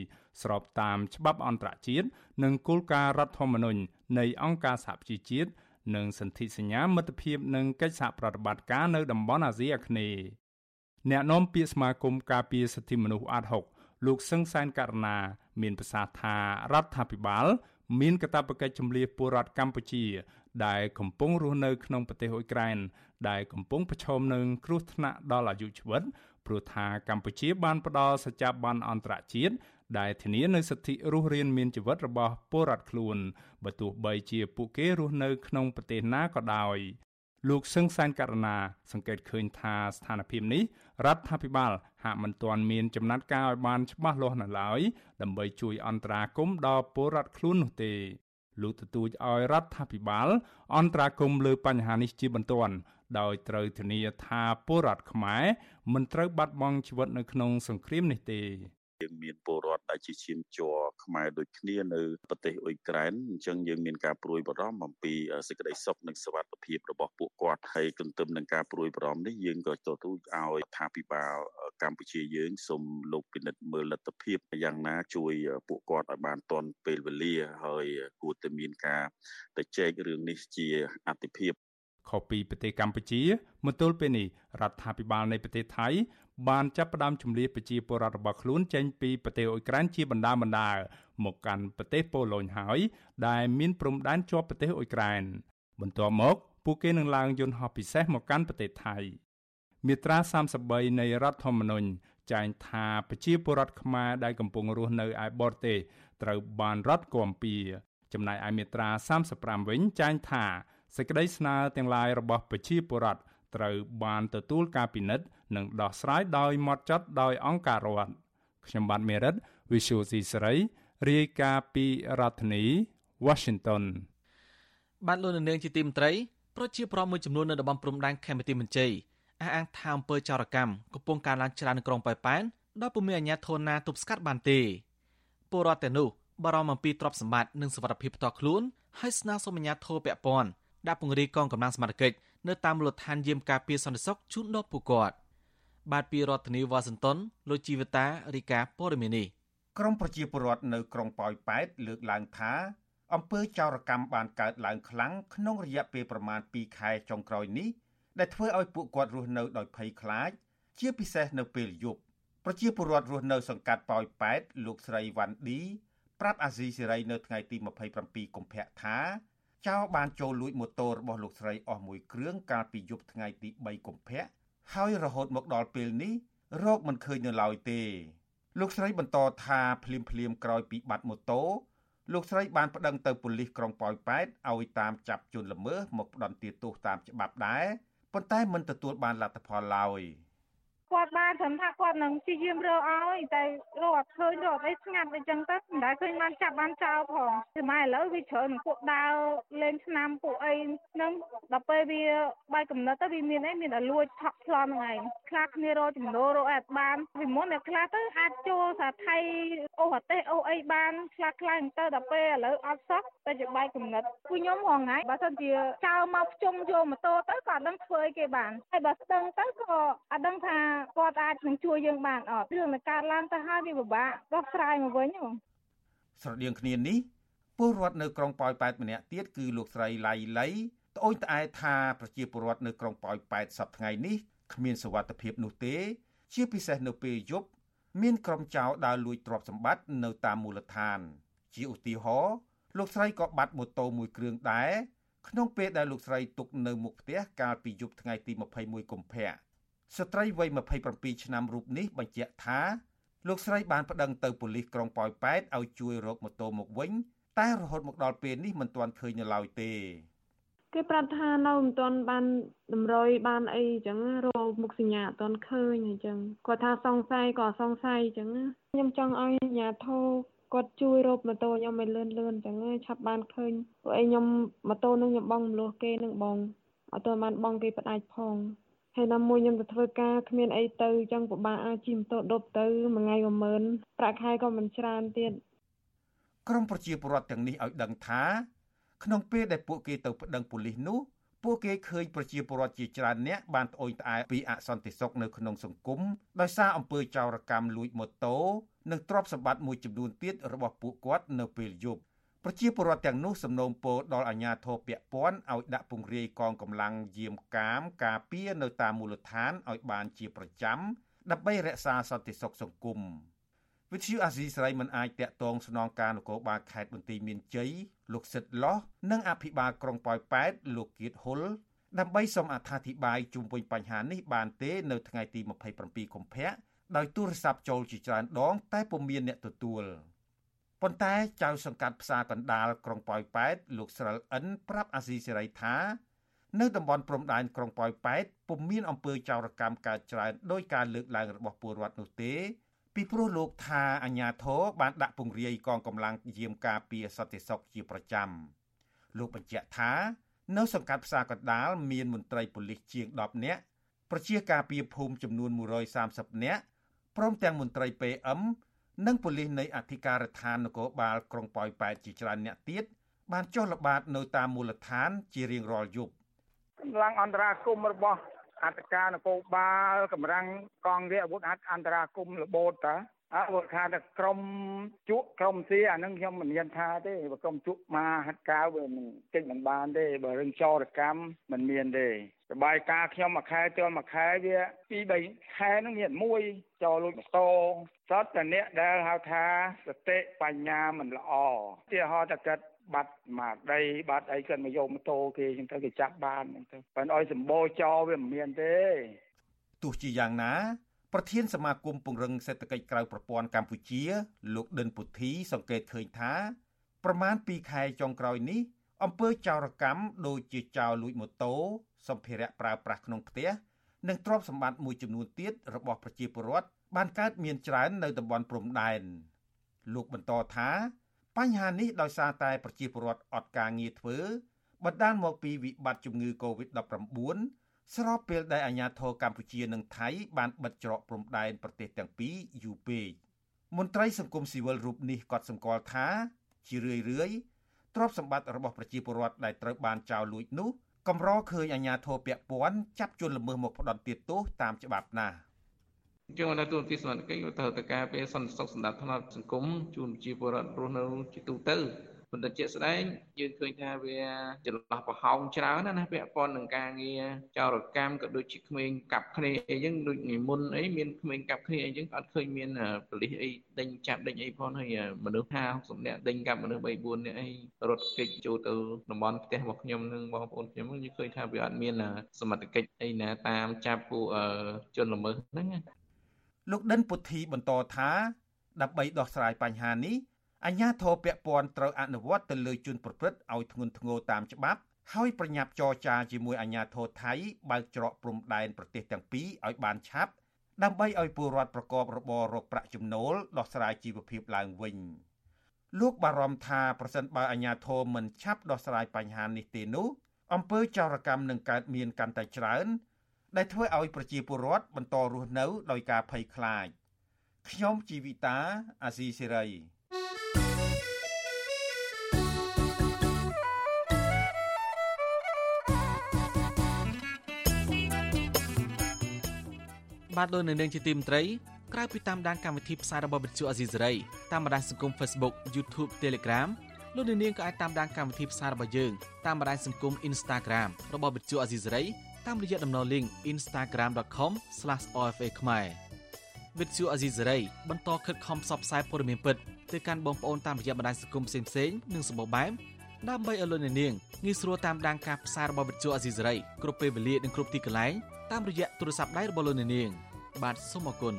ស្របតាមច្បាប់អន្តរជាតិនិងគោលការណ៍រដ្ឋធម្មនុញ្ញនៃអង្គការសហប្រជាជាតិនិងសន្ធិសញ្ញាមិត្តភាពនិងកិច្ចសហប្រតិបត្តិការនៅតំបន់អាស៊ីអាគ្នេយ៍អ្នកនាំពាក្យសមាគមការពារសិទ្ធិមនុស្សអាត់ហុកលោកសឹងសែនករណា មានប្រសាសន៍ថារដ្ឋាភិបាលមានកាតព្វកិច្ចជំនះពលរដ្ឋកម្ពុជា ដែលកំពុងរស់នៅក្នុងប្រទេសអ៊ុយក្រែនដែលកំពុងប្រឈមនឹងគ្រោះថ្នាក់ដល់អាយុជីវិត ព្រោះថាកម្ពុជាបានផ្ដល់សច្ចាប័នអន្តរជាតិដែលធានានូវសិទ្ធិរស់រានមានជីវិតរបស់ពលរដ្ឋខ្លួនបើទោះបីជាពួកគេរស់នៅក្នុងប្រទេសណាក៏ដោយលោកសឹងសានករណាសង្កេតឃើញថាស្ថានភាពនេះរដ្ឋាភិបាលហាក់មិនទាន់មានចំណាត់ការឲ្យបានច្បាស់លាស់នៅឡើយដើម្បីជួយអន្តរាគមន៍ដល់ពលរដ្ឋខ្លួននោះទេ លោកទទូចឲ្យរដ្ឋាភិបាល អន្តរាគមន៍លើបញ្ហានេះជាបន្ទាន់ដោយត្រូវធានាថាពលរដ្ឋខ្មែរមិនត្រូវបាត់បង់ជីវិតនៅក្នុងសង្គ្រាមនេះទេ យើងមានពលរដ្ឋដែលជាឈាមជ័រខ្មែរដូចគ្នានៅប្រទេសអ៊ុយក្រែនអញ្ចឹងយើងមានការព្រួយបារម្ភអំពីសេចក្តីសុខនិងសុវត្ថិភាពរបស់ពួកគាត់ហើយទន្ទឹមនឹងការព្រួយបារម្ភនេះយើងក៏ទទូចឲ្យថាភិបាលកម្ពុជាយើងសូមលោកពិនិត្យមើលលទ្ធភាពយ៉ាងណាជួយពួកគាត់ឲ្យបានទាន់ពេលវេលាហើយគួរតែមានការទៅចែករឿងនេះជាអតិភិប ខុសពីប្រទេសកម្ពុជាមកទល់ពេលនេះរដ្ឋាភិបាលនៃប្រទេសថៃបានចាប់ផ្ដើមជំនះប្រជាពលរដ្ឋរបស់ខ្លួនចេញពីប្រទេសអ៊ុយក្រែនជាបណ្ដាបណ្ដាមកកាន់ប្រទេសប៉ូឡូញហើយដែលមានព្រំដែនជាប់ប្រទេសអ៊ុយក្រែនបន្ទាប់មកពួកគេនឹងឡើងយន្តហោះពិសេសមកកាន់ប្រទេសថៃមាត្រា33នៃរដ្ឋធម្មនុញ្ញចែងថាប្រជាពលរដ្ឋខ្មែរដែលកំពុងរស់នៅឯបរទេសត្រូវបានរដ្ឋគាំពៀចំណែកឯមាត្រា35វិញចែងថា សេចក្តីស្នើទាំងឡាយរបស់ប្រជាពលរដ្ឋត្រូវបានទទួលការពិនិត្យនិងដោះស្រាយដោយម៉ត់ចត់ដោយអង្គការរដ្ឋខ្ញុំបាទមេរិត Visual C សេរីរាយការណ៍ពីរដ្ឋធានី Washington បានលោកនាងជាទីមន្ត្រីប្រជាប្រដ្ឋមួយចំនួននៅតំបន់ព្រំដែនខេមរទីមន្ជ័យអះអាងថាអំពើចោរកម្មកំពុងកើនឡើងច្រើននៅក្រុងប៉ោយប៉ែនដោយពុំមានអាជ្ញាធរណាទប់ស្កាត់បានទេពលរដ្ឋទាំងនោះបារម្ភអំពីទ្រព្យសម្បត្តិនិងសុវត្ថិភាពផ្ទាល់ខ្លួនហើយស្នើសុំអាជ្ញាធរពាក់ព័ន្ធ ដាក់ពង្រាយកងកម្លាំងសមត្ថកិច្ចនៅតាមមូលដ្ឋានយាមការពារសន្តិសុខជូនដល់ពួកគាត់បាទពីរដ្ឋធានីវ៉ាស៊ីនតោនលោកជីវតារីកាព័រមីនីក្រមប្រជាពលរដ្ឋនៅក្រុងប៉ោយប៉ែតលើកឡើងថាអំពើចោរកម្មបានកើតឡើងខ្លាំងក្នុងរយៈពេលប្រមាណ2ខែចុងក្រោយនេះដែលធ្វើឲ្យពួកគាត់រស់នៅដោយភ័យខ្លាច ជាពិសេសនៅពេលយប់ប្រជាពលរដ្ឋរស់នៅសង្កាត់ប៉ោយប៉ែតលោកស្រីវ៉ាន់ឌីប្រាប់អាស៊ីសេរីនៅថ្ងៃទី27កុម្ភៈថា ចៅបានចូលលួចម៉ូតូរបស់លោកស្រីអស់មួយគ្រឿងកាលពីយប់ថ្ងៃទី3កុម្ភៈហើយរហូតមកដល់ពេលនេះរោគមិនឃើញនៅឡើយទេ លោកស្រីបន្តថាភ្លាមភ្លាមក្រោយពីបាត់ម៉ូតូលោកស្រីបានប្តឹងទៅប៉ូលីសក្រុងប៉ោយប៉ែតឲ្យតាមចាប់ជនល្មើសមកផ្ដន្ទាទោសតាមច្បាប់ដែរប៉ុន្តែមិនទទួលបានលទ្ធផលឡើយ។ គាត់បានត្រឹមថាគាត់នឹងព្យាយាមរកឲ្យតែរកអត់ឃើញរកអីស្ងាត់អីចឹងទៅមិនដែលឃើញបានចាប់បានចោលផងតែម៉ែឥឡូវវាច្រើននឹងពួកដើរលេងឆ្នាំពួកអីហ្នឹងដល់ពេលវាបាយកំណត់ទៅវាមានអីមានតែលួចថក់ខ្លំហ្នឹងឯងខ្លះគ្នារកចំណូលរកអត់បានពីមុនតែខ្លះទៅអាចចូលសាថៃអូអាទេសអូអីបានខ្លះខ្លះទៅដល់ពេលឥឡូវអត់សោះតែជាបាយកំណត់ពួកខ្ញុំហងៃបើសិនជាចោលមកភ្ជុំយកម៉ូតូទៅក៏អត់ដឹងធ្វើអីគេបានហើយបើស្ទឹងទៅក៏អត់ដឹងថាគាត់អាចនឹងជួយយើងបានអត់រឿងនឹងកើតឡើងទៅហើយវាពិបាកដោះស្រាយមកវិញហ៎ស្រដៀងគ្នានេះពលរដ្ឋនៅក្រុងប៉ោយប៉ែតម្នាក់ទៀតគឺលោកស្រីឡៃឡៃត្អូញត្អែថាប្រជាពលរដ្ឋនៅក្រុងប៉ោយប៉ែតសប្តាហ៍ថ្ងៃនេះគ្មានសវត្ថភាពនោះទេ ជាពិសេសនៅពេលយប់មានក្រុមចោរដើរលួចទ្រព្យសម្បត្តិនៅតាមមូលដ្ឋាន ជាឧទាហរណ៍លោកស្រីក៏បាត់ម៉ូតូមួយគ្រឿងដែរក្នុងពេលដែលលោកស្រីទុកនៅមុខផ្ទះកាលពីយប់ថ្ងៃទី21កុម្ភៈ ស្ត្រីវ័យ27ឆ្នាំរូបនេះបញ្ជាក់ថាលោកស្រីបានប្តឹងទៅប៉ូលីសក្រុងប៉ោយប៉ែតឲ្យជួយរកម៉ូតូមកវិញតែរហូតមកដល់ពេលនេះមិនទាន់ឃើញនៅឡើយទេគេប្រាប់ថានៅមិនទាន់បានតម្រុយបានអីអញ្ចឹងរកមុខសញ្ញាអត់ទាន់ឃើញអញ្ចឹងគាត់ថាសង្ស័យក៏សង្ស័យអញ្ចឹងខ្ញុំចង់ឲ្យអាជ្ញាធរគាត់ជួយរកម៉ូតូខ្ញុំឲ្យលឿនលឿនអញ្ចឹងឆាប់បានឃើញព្រោះអីខ្ញុំម៉ូតូនឹងខ្ញុំបងមលោះគេនឹងបងអត់ទាន់បានបងគេផ្ដាច់ផង ហើយណាមួយខ្ញុំទៅធ្វើការគ្មានអីទៅអញ្ចឹងពិបាកអាចជិះម៉ូតូដប់ទៅមួយថ្ងៃ10000ប្រាក់ខែក៏មិនច្រើនទៀតក្រមប្រជាពលរដ្ឋទាំងនេះឲ្យដឹងថា ក្នុងពេលដែលពួកគេទៅប្តឹងប៉ូលីសនោះពួកគេឃើញប្រជាពលរដ្ឋជាច្រើនអ្នកបានត្អូញត្អែពីអសន្តិសុខនៅក្នុងសង្គមដោយសារអំពើចោរកម្មលួចម៉ូតូនិងទ្រព្យសម្បត្តិមួយចំនួនទៀតរបស់ពួកគាត់នៅពេលយប់ ប្រជាពលរដ្ឋទាំងនោះសំណូមពរដល់អាជ្ញាធរពាក់ព័ន្ធឲ្យដាក់ពង្រាយកងកម្លាំងយាមកាមការពារនៅតាមមូលដ្ឋានឲ្យបានជាប្រចាំដើម្បីរក្សាសន្តិសុខសង្គមវិទ្យុអាស៊ីសេរីមិនអាចតាក់ទងស្នងការនគរបាលខេត្តបន្ទាយមានជ័យលោកសិតឡោះនិងអភិបាលក្រុងប៉ោយប៉ែតលោកគៀតហ៊ុលដើម្បីសូមអត្ថាធិប្បាយជុំវិញបញ្ហានេះបានទេនៅថ្ងៃទី27កុម្ភៈដោយទូរស័ព្ទចូលជាច្រើនដងតែពុំមានអ្នកទទួល។ ប៉ុន្តែចៅសង្កាត់ផ្សារកណ្ដាលក្រុងប៉ោយប៉ែតលោកស្រិលអិនប្រាប់អាស៊ីសេរីថា នៅតំបន់ព្រំដែនក្រុងប៉ោយប៉ែតពុំមានអំពើចោរកម្មកើតច្រើនដោយការលើកឡើងរបស់ពលរដ្ឋនោះទេ ពីព្រោះលោកថាអាញាធរបានដាក់ពង្រាយកងកម្លាំងយាមការពារសន្តិសុខជាប្រចាំលោកបញ្ជាក់ថានៅសង្កាត់ផ្សារកណ្ដាលមានមន្ត្រីប៉ូលីសជាង10នាក់ប្រជាការពារភូមិចំនួន130នាក់ព្រមទាំងមន្ត្រី PM និងប៉ូលីសនៃអធិការដ្ឋាននគរបាលក្រុងប៉ោយប៉ែតជាច្រើនអ្នកទៀតបានចុះល្បាតនៅតាមមូលដ្ឋានជារៀងរាល់យប់កម្លាំងអន្តរាគមរបស់អធិការនគរបាលកម្លាំងកងរាជអាវុធអន្តរាគមរបូតតាអើគាត់ថាតែក្រមជក់ក្រមស៊ីអានឹងខ្ញុំមិនមានថាទេបើក្រមជក់មកហាត់កាវវាមិនចេញមិនបានទេបើរឿងចោរកម្មមិនមានទេសបាយការខ្ញុំមួយខែចូលមួយខែវាពី3ខែហ្នឹងមានមួយចូលលួចម៉ូតូសតតែអ្នកដែលហៅថាសតិបញ្ញាមិនល្អទីហោតតែគាត់បាត់មកដីបាត់អីគាត់មកយកម៉ូតូគេចឹងទៅគេចាប់បានចឹងទៅបើឲ្យសម្បូរចោវាមិនមានទេទោះជាយ៉ាងណាប្រធានសមាគមពង្រឹងសេដ្ឋកិច្ចក្រៅប្រព័ន្ធកម្ពុជា លោកដិនពុធី សង្កេតឃើញថាប្រមាណ2ខែចុងក្រោយនេះអំពើចោរកម្មដូចជាចោរលួចម៉ូតូសម្ភារៈប្រើប្រាស់ក្នុងផ្ទះនិងទ្រព្យសម្បត្តិមួយចំនួនទៀតរបស់ប្រជាពលរដ្ឋ បានកើតមានច្រើននៅតំបន់ព្រំដែនលោកបន្តថាបញ្ហានេះដោយសារតែប្រជាពលរដ្ឋអត់ការងារធ្វើបណ្ដាលមកពីវិបត្តិជំងឺ Covid-19 ស្របពេលដែលអាជ្ញាធរកម្ពុជានិងថៃបានបិទច្រកព្រំដែនប្រទេសទាំងពីរយូរពេកមន្ត្រីសង្គមស៊ីវិលរូបនេះក៏សម្គាល់ថា ជារឿយរឿយទ្រព្យសម្បត្តិរបស់ប្រជាពលរដ្ឋដែលត្រូវបានចោរលួចនោះកម្រឃើញអាជ្ញាធរពាក់ព័ន្ធចាប់ជនល្មើសមកផ្ដន់ទោសតាមច្បាប់ណាស់ ជាងនៅទូទីសមត្ថកិច្ចទៅទៅការពារសន្តិសុខសម្ដាប់ធ្នាប់សង្គមជូនប្រជាពលរដ្ឋរស់នៅជាទូទៅប៉ុន្តែជាក់ស្ដែងយើងឃើញថាវាចន្លោះប្រហោងច្រើនណាស់ពាក់ព័ន្ធនឹងការងារចោរកម្មក៏ដូចជាក្មេងកាប់គ្នាអីចឹងដូចថ្ងៃមុនអីមានក្មេងកាប់គ្នាអីចឹងអត់ឃើញមានប៉ូលីសអីដេញចាប់ដេញអីផងហើយមនុស្ស50នាក់ដេញកាប់មនុស្ស3 4នាក់អីរត់គេចចូលទៅតំបន់ផ្ទះរបស់ខ្ញុំនិងបងប្អូនខ្ញុំយើងឃើញថាវាអត់មានសមត្ថកិច្ចអីណាតាមចាប់ពួកជនល្មើសហ្នឹង លោកដិនពុទ្ធីបន្តថាដើម្បីដោះស្រាយបញ្ហានេះអាជ្ញាធរពាក់ព័ន្ធត្រូវអនុវត្តទៅលើជនប្រព្រឹត្តឲ្យធ្ងន់ធ្ងរតាមច្បាប់ហើយប្រញាប់ចរចាជាមួយអាជ្ញាធរថៃបើកច្រកព្រំដែនប្រទេសទាំងពីរឲ្យបានឆាប់ដើម្បីឲ្យពលរដ្ឋប្រកបរបររកប្រាក់ចំណូលដោះស្រាយជីវភាពឡើងវិញលោកបារម្ភថាប្រសិនបើអាជ្ញាធរមិនឆាប់ដោះស្រាយបញ្ហានេះទេនោះអំពើចោរកម្មនឹងកើតមានកាន់តែច្រើន ដែលធ្វើឲ្យប្រជាពលរដ្ឋបន្តរស់នៅដោយការភ័យខ្លាចខ្ញុំជីវិតាអាស៊ីសេរីបាទលោកនៅនាងជាទីមត្រីក្រៅពីតាមដានកម្មវិធីផ្សាយរបស់វិទ្យុអាស៊ីសេរីតាមបណ្ដាញសង្គម Facebook YouTube Telegram លោកនៅនាងក៏អាចតាមដានកម្មវិធីផ្សាយរបស់យើងតាមបណ្ដាញសង្គម Instagram របស់វិទ្យុអាស៊ីសេរី តាមរយៈតំណ link instagram.com/ofa ខ្មែរវិទ្យុអាស៊ីសេរីបន្តខិតខំផ្សព្វផ្សាយព័ត៌មានពិតទៅកាន់បងប្អូនតាមរយៈបណ្ដាញសង្គមផ្សេងៗនិងសម្បូរបែបដើម្បីឲ្យលោកអ្នកនាងងាយស្រួលតាមដានការផ្សាយរបស់វិទ្យុអាស៊ីសេរីគ្រប់ពេលវេលានិងគ្រប់ទីកន្លែងតាមរយៈទូរស័ព្ទដៃរបស់លោកអ្នកនាង បាទសូមអរគុណ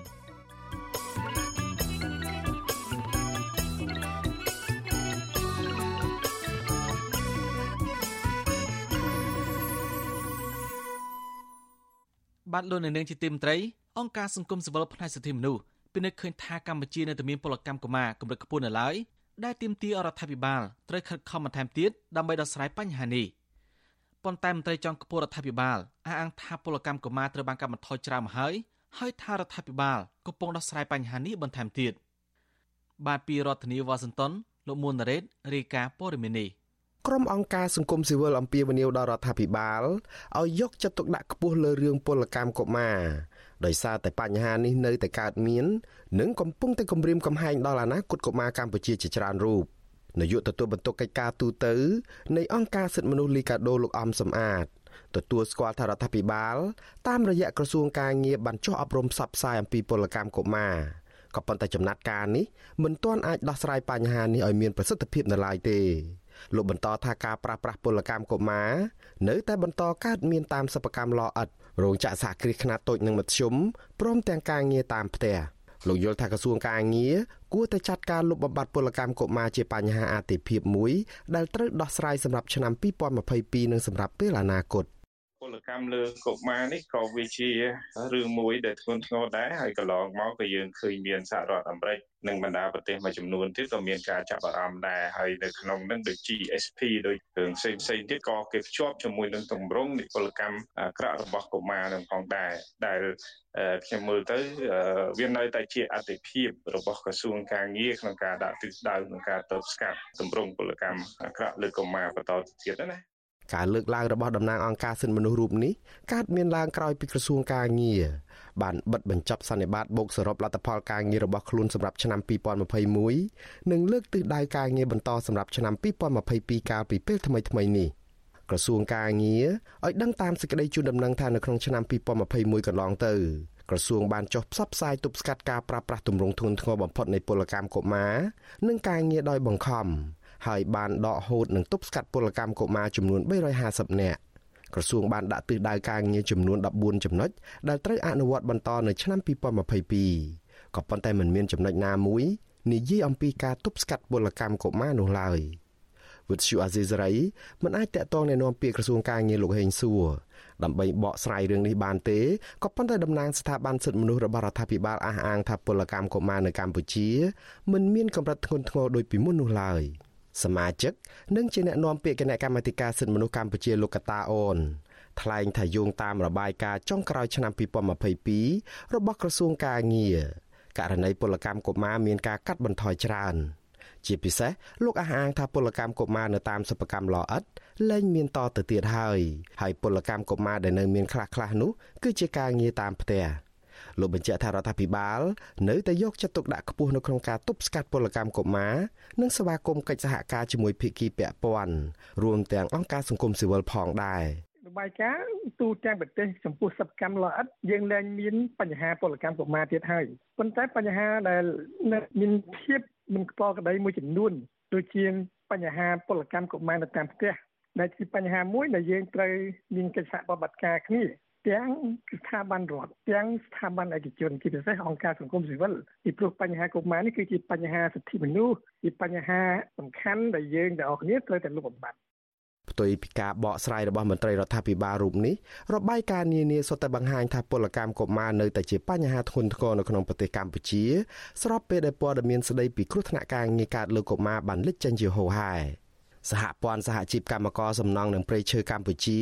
បាទលោកអ្នកនាងជាទីមត្រីអង្គការសង្គមស៊ីវិលផ្នែកសិទ្ធិមនុស្សពិនិត្យឃើញថាកម្ពុជានៅតែមានពលកម្មកុមារកម្រិតខ្ពស់នៅឡើយដែលទាមទាររដ្ឋាភិបាលត្រូវខិតខំបន្ថែមទៀតដើម្បីដោះស្រាយបញ្ហានេះប៉ុន្តែមន្ត្រីចុងខ្ពស់រដ្ឋាភិបាលអះអាងថាពលកម្មកុមារត្រូវបានកាត់បន្ថយច្រើនមកហើយហើយថារដ្ឋាភិបាលកំពុងដោះស្រាយបញ្ហានេះបន្ថែមទៀតបាទពីរដ្ឋធានីវ៉ាស៊ីនតោនលោកមួនណារ៉េតរាយការណ៍ព័ត៌មាននេះ ក្រុមអង្គការសង្គមស៊ីវិលអំពាវនាវដល់រដ្ឋាភិបាលឲ្យយកចិត្តទុកដាក់ខ្ពស់លើរឿងពលកម្មកុមារដោយសារតែបញ្ហានេះនៅតែកើតមាននិងកំពុងតែគំរាមកំហែងដល់អនាគតកុមារកម្ពុជាជាច្រើនរូបនាយកទទួលបន្ទុកកិច្ចការទូតនៃអង្គការសិទ្ធិមនុស្សលីកាដូលោកអំសំអាតទទួលស្គាល់ថារដ្ឋាភិបាលតាមរយៈក្រសួងការងារបានចុះអប់រំផ្សព្វផ្សាយអំពីពលកម្មកុមារក៏ប៉ុន្តែចំណាត់ការនេះមិនទាន់អាចដោះស្រាយបញ្ហានេះឲ្យមានប្រសិទ្ធភាពនៅឡើយទេ លោកបន្តថាការប្រាស្រ័យពលកម្មកុមារនៅតែបន្តកើតមានតាមសិប្បកម្មលអិតរោងចក្រសហគ្រាសខ្នាតតូចនិងមធ្យមព្រមទាំងការងារតាមផ្ទះលោកយល់ថាក្រសួងការងារគួរតែចាត់ការលុបបំបាត់ពលកម្មកុមារជាបញ្ហាអាទិភាពមួយដែលត្រូវដោះស្រាយសម្រាប់ឆ្នាំ2022និងសម្រាប់ពេលអនាគត ពលកម្មលើកុមារនេះក៏វាជារឿងមួយដែលធ្ងន់ធ្ងរដែរហើយកន្លងមកក៏យើងឃើញមានសហរដ្ឋអាមេរិកនិងបណ្ដាប្រទេសមួយចំនួនទៀតក៏មានការចាប់អារម្មណ៍ដែរហើយនៅក្នុងនឹងដូច GSP ដូចរឿងផ្សេងផ្សេងទៀតក៏គេភ្ជាប់ជាមួយនឹងទម្រង់និពលកម្មអាក្រក់របស់កុមារនឹងផងដែរដែលខ្ញុំមើលទៅវានៅតែជាអតិភិបរបស់ក្រសួងការងារក្នុងការដាក់ទិសដៅក្នុងការតបស្កាត់ទម្រង់ពលកម្មអាក្រក់លើកុមារបន្តទៅទៀតណា ការលើកឡើងរបស់តំណាងអង្គការសិទ្ធិមនុស្សរូបនេះកើតមានឡើងក្រោយពីក្រសួងការងារបានបិទបញ្ចប់សន្និបាតបូកសរុបលទ្ធផលការងាររបស់ខ្លួនសម្រាប់ឆ្នាំ2021និងលើកទិសដៅការងារបន្តសម្រាប់ឆ្នាំ2022កាលពីពេលថ្មីៗនេះក្រសួងការងារឲ្យដឹងតាមសេចក្តីជូនដំណឹងថានៅក្នុងឆ្នាំ2021កន្លងទៅក្រសួងបានចុះផ្សព្វផ្សាយទប់ស្កាត់ការប្រើប្រាស់ទម្រង់ធ្ងន់ធ្ងរបំផុតនៃពលកម្មកុមារនិងការងារដោយបង្ខំ ហើយបានដកហូតនិងទប់ស្កាត់ពលកម្មកុមារចំនួន350នាក់ក្រសួងបានដាក់ទិសដៅការងារចំនួន14ចំណុចដែលត្រូវអនុវត្តបន្តនៅឆ្នាំ2022ក៏ប៉ុន្តែមិនមានចំណុចណាមួយនិយាយអំពីការទប់ស្កាត់ពលកម្មកុមារនោះឡើយវិទ្យុអាស៊ីសេរីមិនអាចតាក់ទងណែនាំពាក្យក្រសួងការងារលោកហេងសួរដើម្បីបកស្រាយរឿងនេះបានទេក៏ប៉ុន្តែតំណាងស្ថាប័នសិទ្ធិមនុស្សរបស់រដ្ឋាភិបាលអះអាងថាពលកម្មកុមារនៅកម្ពុជាមិនមានកម្រិតធ្ងន់ធ្ងរដូចពីមុននោះឡើយ។ សមាជិកនិងជាអ្នកណែនាំពាក្យគណៈកម្មាធិការសិទ្ធិមនុស្សកម្ពុជាលោកកតាអូនថ្លែងថាយោងតាមរបាយការណ៍ចុងក្រោយឆ្នាំ2022របស់ក្រសួងការងារករណីពលកម្មកុមារមានការកាត់បន្ថយច្រើន ជាពិសេសលោកអះអាងថាពលកម្មកុមារនៅតាមសិប្បកម្មលអិតលែងមានតទៅទៀតហើយហើយពលកម្មកុមារដែលនៅមានខ្លះៗនោះគឺជាការងារតាមផ្ទះ លោកបញ្ជាក់ថារដ្ឋាភិបាល នៅតែយកចិត្តទុកដាក់ខ្ពស់នៅក្នុងការទប់ស្កាត់ពលកម្មកុមារនិងស្វាគមន៍កិច្ចសហការជាមួយភាគីពាក់ព័ន្ធរួមទាំងអង្គការសង្គមស៊ីវិលផងដែររបាយការណ៍ទូទាំងប្រទេសចំពោះសិទ្ធិកម្មលអិតយើងលែងមានបញ្ហាពលកម្មកុមារទៀតហើយប៉ុន្តែបញ្ហាដែលមានភាពមិនខ្ពល់ក្តីមួយចំនួនដូចជាបញ្ហាពលកម្មកុមារនៅតាមផ្ទះដែលជាបញ្ហាមួយដែលយើងត្រូវមានកិច្ចសហប្រតិបត្តិការគ្នា ទាំងស្ថាប័នរដ្ឋទាំងស្ថាប័នឯកជនជាពិសេសអង្គការសង្គមស៊ីវិលពីព្រោះបញ្ហាកុមារនេះគឺជាបញ្ហាសិទ្ធិមនុស្សជាបញ្ហាសំខាន់ដែលយើងទាំងអស់គ្នាត្រូវតែលុបបំបាត់ផ្ទុយពីការបកស្រាយរបស់មន្ត្រីរដ្ឋាភិបាលរូបនេះរបាយការណ៍នានាសុទ្ធតែបង្ហាញថាពលកម្មកុមារនៅតែជាបញ្ហាធ្ងន់ធ្ងរនៅក្នុងប្រទេសកម្ពុជា ស្របពេលដែលព័ត៌មានស្ដីពីគ្រោះថ្នាក់ការងារកើតលើកុមារបានលេចចេញជាហូរហែ សហព័ន្ធសហជីពកម្មករសំណង់និងព្រៃឈើកម្ពុជា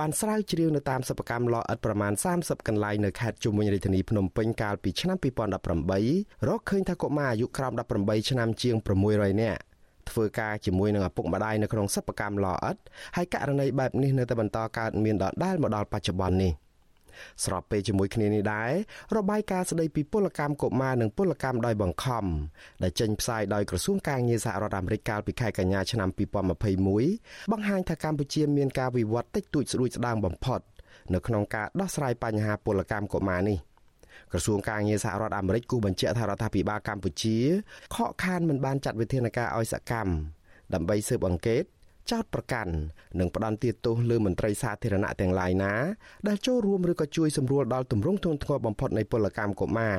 បានស្រាវជ្រាវនៅតាមសិប្បកម្មលអិតប្រមាណ30កន្លែងនៅខេត្តជុំវិញរាជធានីភ្នំពេញកាលពីឆ្នាំ2018រកឃើញថាកុមារអាយុក្រោម18ឆ្នាំជាង600នាក់ធ្វើការជាមួយនឹងឪពុកម្ដាយនៅក្នុងសិប្បកម្មលអិតហើយករណីបែបនេះនៅតែបន្តកើតមានដដែលមកដល់បច្ចុប្បន្ននេះ ស្របពេលជាមួយគ្នានេះដែររបាយការណ៍ស្ដីពីពលកម្មកុមារនិងពលកម្មដោយបង្ខំដែលចេញផ្សាយដោយក្រសួងការងារសហរដ្ឋអាមេរិកកាលពីខែកញ្ញាឆ្នាំ2021បង្ហាញថាកម្ពុជាមានការវិវត្តតិចតួចស្ដួចស្ដើងបំផុតនៅក្នុងការដោះស្រាយបញ្ហាពលកម្មកុមារនេះក្រសួងការងារសហរដ្ឋអាមេរិកគូបញ្ជាក់ថារដ្ឋាភិបាលកម្ពុជាខកខានមិនបានចាត់វិធានការឲ្យសកម្មដើម្បីស៊ើបអង្កេត ចោតប្រកាន់និងផ្ដន្ទាទោសលើមន្ត្រីសាធារណៈទាំងឡាយណាដែលចូលរួមឬក៏ជួយសម្រួលដល់ទម្រង់ធ្ងន់ធ្ងរបំផុតនៃពលកម្មកុមារ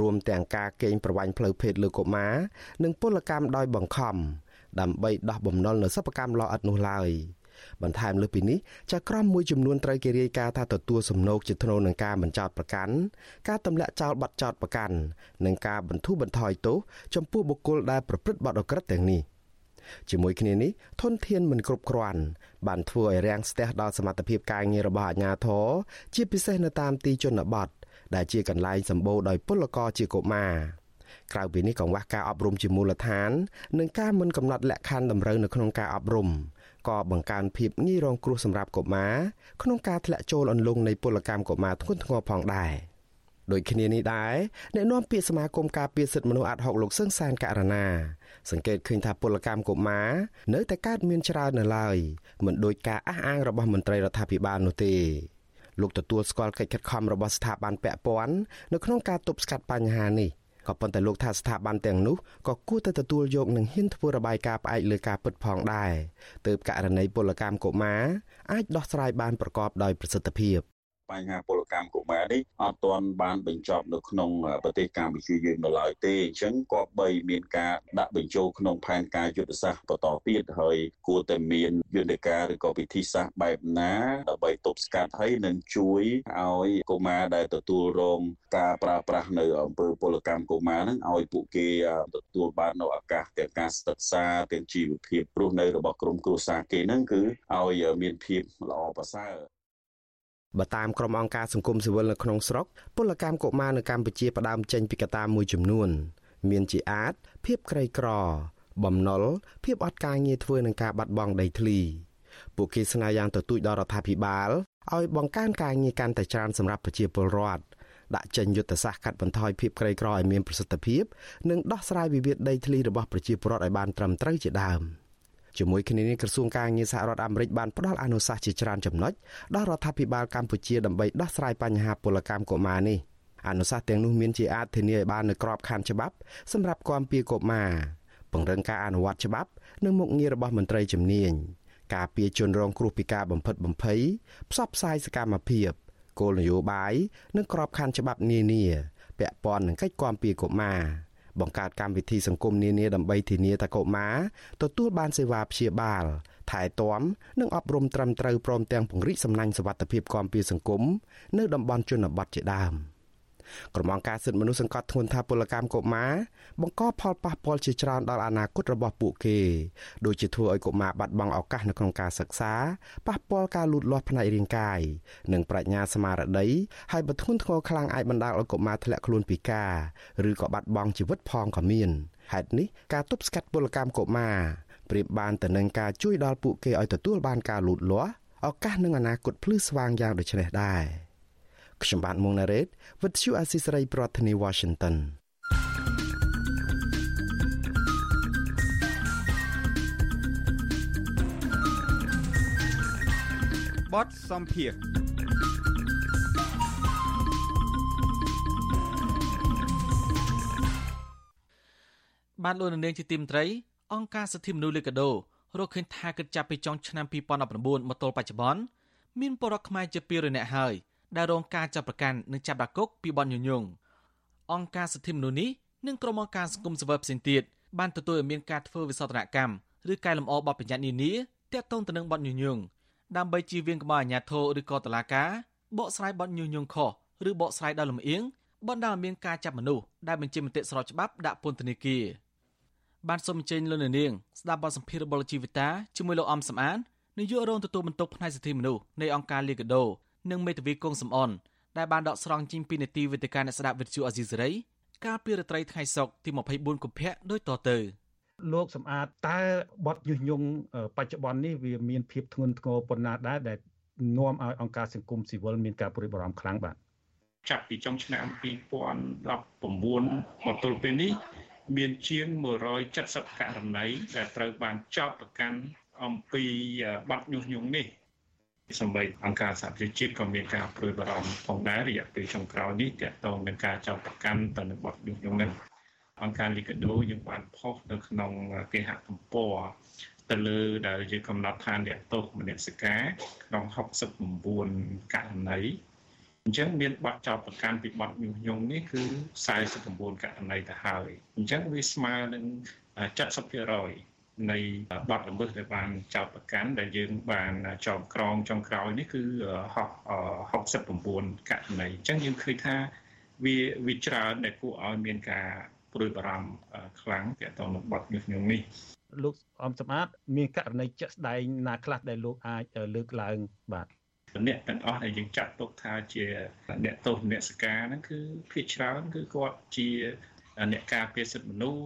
រួមទាំងការកេងប្រវ័ញ្ចផ្លូវភេទលើកុមារនិងពលកម្មដោយបង្ខំដើម្បីដោះបំណុលនៅសិប្បកម្មលអិតនោះឡើយបន្ថែមលើពីនេះចក្រមមួយចំនួនត្រូវគេរាយការណ៍ថាទទួលសំណូកជាធ្នូនឹងការបញ្ចោតប្រកាន់ការទម្លាក់ចោលបាត់ចោតប្រកាន់និងការបន្ធូរបន្ថយទោសចំពោះបុគ្គលដែលប្រព្រឹត្តបទអក្រិតទាំងនេះ។ ជាមួយគ្នានេះធនធានមិនគ្រប់គ្រាន់បានធ្វើឲ្យរាំងស្ទះដល់សមត្ថភាពការងាររបស់អាជ្ញាធរជាពិសេសនៅតាមទីជនបទដែលជាកន្លែងសម្បូរដោយពលករជាកុមារក្រៅពីនេះកង្វះការអប់រំជាមូលដ្ឋាន និងការមិនកំណត់លក្ខខណ្ឌតម្រូវនៅក្នុងការអប់រំក៏បង្កើនភាពងាយរងគ្រោះសម្រាប់កុមារក្នុងការធ្លាក់ចូលអន្លង់នៃពលកម្មកុមារធ្ងន់ធ្ងរផងដែរ។ ដូចគ្នានេះដែរអ្នកនាំពាក្យសមាគមការពារសិទ្ធិមនុស្សអាត់ហុកលោកសឹងសានករណា សង្កេតឃើញថាពលកម្មកុមារនៅតែកើតមានច្រើននៅឡើយមិនដូចការអះអាងរបស់មន្ត្រីរដ្ឋាភិបាលនោះទេលោកទទួលស្គាល់កិច្ចខិតខំរបស់ស្ថាប័នពាក់ព័ន្ធនៅក្នុងការទប់ស្កាត់បញ្ហានេះក៏ប៉ុន្តែលោកថាស្ថាប័នទាំងនោះក៏គួរតែទទួលយកនិងហ៊ានធ្វើរបាយការណ៍ផ្អែកលើការពិតផងដែរទើបករណីពលកម្មកុមារអាចដោះស្រាយបានប្រកបដោយប្រសិទ្ធភាព បញ្ហាពលកម្មកុមារនេះអត់ទាន់បានបញ្ចប់នៅក្នុងប្រទេសកម្ពុជាយើងនៅឡើយទេអញ្ចឹងក៏បីមានការដាក់បញ្ចូលក្នុងផែនការយុទ្ធសាស្ត្របន្តទៀតហើយគួរតែមានយន្តការឬក៏វិធីសាស្ត្របែបណាដើម្បីទប់ស្កាត់ហើយនឹងជួយឲ្យកុមារដែលទទួលរងការប្រើប្រាស់នៅអំពើពលកម្មកុមារហ្នឹងឲ្យពួកគេទទួលបាននៅឱកាសទាំងការសិក្សាទាំងជីវភាពរស់នៅរបស់ក្រុមគ្រួសារគេហ្នឹងគឺឲ្យមានភាពល្អប្រសើរ បើតាមក្រុមអង្គការសង្គមស៊ីវិលនៅក្នុងស្រុកពលកម្មកុមារនៅកម្ពុជាផ្ដើមចេញពីកត្តាមួយចំនួន មានជាអាចភាពក្រីក្រ បំណុលភាពអត់ការងារធ្វើនឹងការបាត់បង់ដីធ្លីពួកគេស្នើយ៉ាងទទូចដល់រដ្ឋាភិបាលឲ្យបង្កើនការងារកាន់តែច្រើនសម្រាប់ប្រជាពលរដ្ឋដាក់ចេញយុទ្ធសាស្ត្រកាត់បន្ថយភាពក្រីក្រឲ្យមានប្រសិទ្ធភាព និងដោះស្រាយវិវាទដីធ្លីរបស់ប្រជាពលរដ្ឋឲ្យបានត្រឹមត្រូវជាដើម។ ជាមួយគ្នានេះក្រសួងការងារសហរដ្ឋអាមេរិកបានផ្ដល់អនុសាសន៍ជាច្រើនចំណុចដល់រដ្ឋាភិបាលកម្ពុជាដើម្បីដោះស្រាយបញ្ហាពលកម្មកុមារនេះអនុសាសន៍ទាំងនោះមានជាអាចធានាឲ្យបាននូវក្របខ័ណ្ឌច្បាប់សម្រាប់គាំពៀកុមារពង្រឹងការអនុវត្តច្បាប់និងមុខងាររបស់មន្ត្រីជំនាញការពារជនរងគ្រោះពីការបំផិតបំភ័យផ្សព្វផ្សាយសកម្មភាពគោលនយោបាយនិងក្របខ័ណ្ឌច្បាប់នានាពាក់ព័ន្ធនឹងកិច្ចគាំពៀកុមារ បង្កើតកម្មវិធីសង្គមនានាដើម្បីធានាថាកុមារទទួលបានសេវាព្យាបាលថែទាំនិងអប់រំត្រឹមត្រូវព្រមទាំងពង្រីកសំណាញ់សវត្ថិភាពគាំពៀសង្គមនៅតំបន់ជនបទជាដើម។ ក្រុមអង្គការសិទ្ធិមនុស្សសង្កត់ធ្ងន់ថាពលកម្មកុមារបង្កផលប៉ះពាល់ជាច្រើនដល់អនាគតរបស់ពួកគេដូចជាធ្វើឲ្យកុមារបាត់បង់ឱកាសនៅក្នុងការសិក្សាប៉ះពាល់ការលូតលាស់ផ្នែករាងកាយនិងប្រាជ្ញាស្មារតីហើយបើធ្ងន់ធ្ងរខ្លាំងអាចបណ្ដាលឲ្យកុមារធ្លាក់ខ្លួនពិការឬក៏បាត់បង់ជីវិតផងក៏មានហេតុនេះការទប់ស្កាត់ពលកម្មកុមារប្រៀបបានទៅនឹងការជួយដល់ពួកគេឲ្យទទួលបានការលូតលាស់ឱកាសនិងអនាគតភ្លឺស្វាងយ៉ាងដូចនេះដែរ។ ខ្ញុំបាទមុងណារ៉េត With you Asisari ប្រធានាទី Washington បតសំភារបានលោកនាងជាទីមត្រីអង្គការសិទ្ធិមនុស្សលេកាដូរកឃើញថាគិតចាប់ពីចុងឆ្នាំ2019មកទល់បច្ចុប្បន្នមានពលរដ្ឋខ្មែរជា200នាក់ហើយ ដែលរងការចាប់ប្រកាន់និងចាប់ដាក់គុកពីបទញុយញងអង្គការសិទ្ធិមនុស្សនេះនិងក្រុមអង្គការសង្គមស៊ីវិលផ្សេងទៀតបានទទួលឲ្យមានការធ្វើវិសោធនកម្មឬកែលម្អបទបញ្ញត្តិនានាទាក់ទងទៅនឹងបទញុយញងដើម្បីជៀសវាងក្បាលអាញាធរឬក៏តឡាកាបកស្រាយបទញុយញងខុសឬបកស្រាយដល់លំអៀងបណ្ដាលឲ្យមានការចាប់មនុស្សដែលបញ្ជាមតិស្របច្បាប់ដាក់ពន្ធនាគារបានសូមអញ្ជើញលោកនាងស្ដាប់បទសម្ភាសន៍របស់ជីវិតាជាមួយលោកអំសំអាននាយករងទទួលបន្ទុកផ្នែកសិទ្ធិមនុស្សនៃអង្គការលីកាដូ និងមេធាវីគង់សំអនដែលបានដកស្រង់ជីងពីនីតិវេទិកាអ្នកស្ដាប់វិទ្យុអេស៊ីសេរីកាលពីរាត្រីថ្ងៃសុក្រទី24កុម្ភៈដូចតទៅលោកសំអាតតើបទយុះញងបច្ចុប្បន្ននេះវាមានភាពធ្ងន់ធ្ងរប៉ុណ្ណាដែរដែលនាំឲ្យអង្គការសង្គមស៊ីវិលមានការព្រួយបារម្ភខ្លាំងបាទចាប់ពីចុងឆ្នាំ2019មកទល់ពេលនេះមានជាង170ករណីដែលត្រូវបានចោទប្រកាន់អំពីបាត់ញុះញង់នេះ សម្បីអង្គការសហប្រជាជាតិក៏មានការព្រួយបារម្ភផងដែររយៈពេលចុងក្រោយនេះទាក់ទងនឹងការចោទប្រកាន់ទៅនឹងបទញុះញង់នេះអង្គការលីកាដូយើងបានផុសនៅក្នុងគេហទំព័រទៅលើដែលយើងកំណត់ថាអ្នកទោសមនសិការក្នុង69ករណីអញ្ចឹងមានបទចោទប្រកាន់ពីបទញុះញង់នេះគឺ49ករណីទៅហើយអញ្ចឹងវាស្មើនឹង70% នៃបទល្មើសដែលបានចោទប្រកាន់ដែលយើងបានចោទក្រងចុងក្រោយនេះគឺ69ករណីអញ្ចឹងយើងឃើញថាវាវាច្រើនដែលគួរឲ្យមានការព្រួយបារម្ភខ្លាំងទាក់ទងនឹងបទញុះញង់នេះលោកអំសម្បត្តិមានករណីជាក់ស្ដែងណាខ្លះដែលលោកអាចលើកឡើងបាទអ្នកទាំងអស់ដែលយើងចាត់ទុកថាជាអ្នកទោសអ្នកសការហ្នឹងគឺភាគច្រើនគឺគាត់ជាអ្នកការពារសិទ្ធិមនុស្ស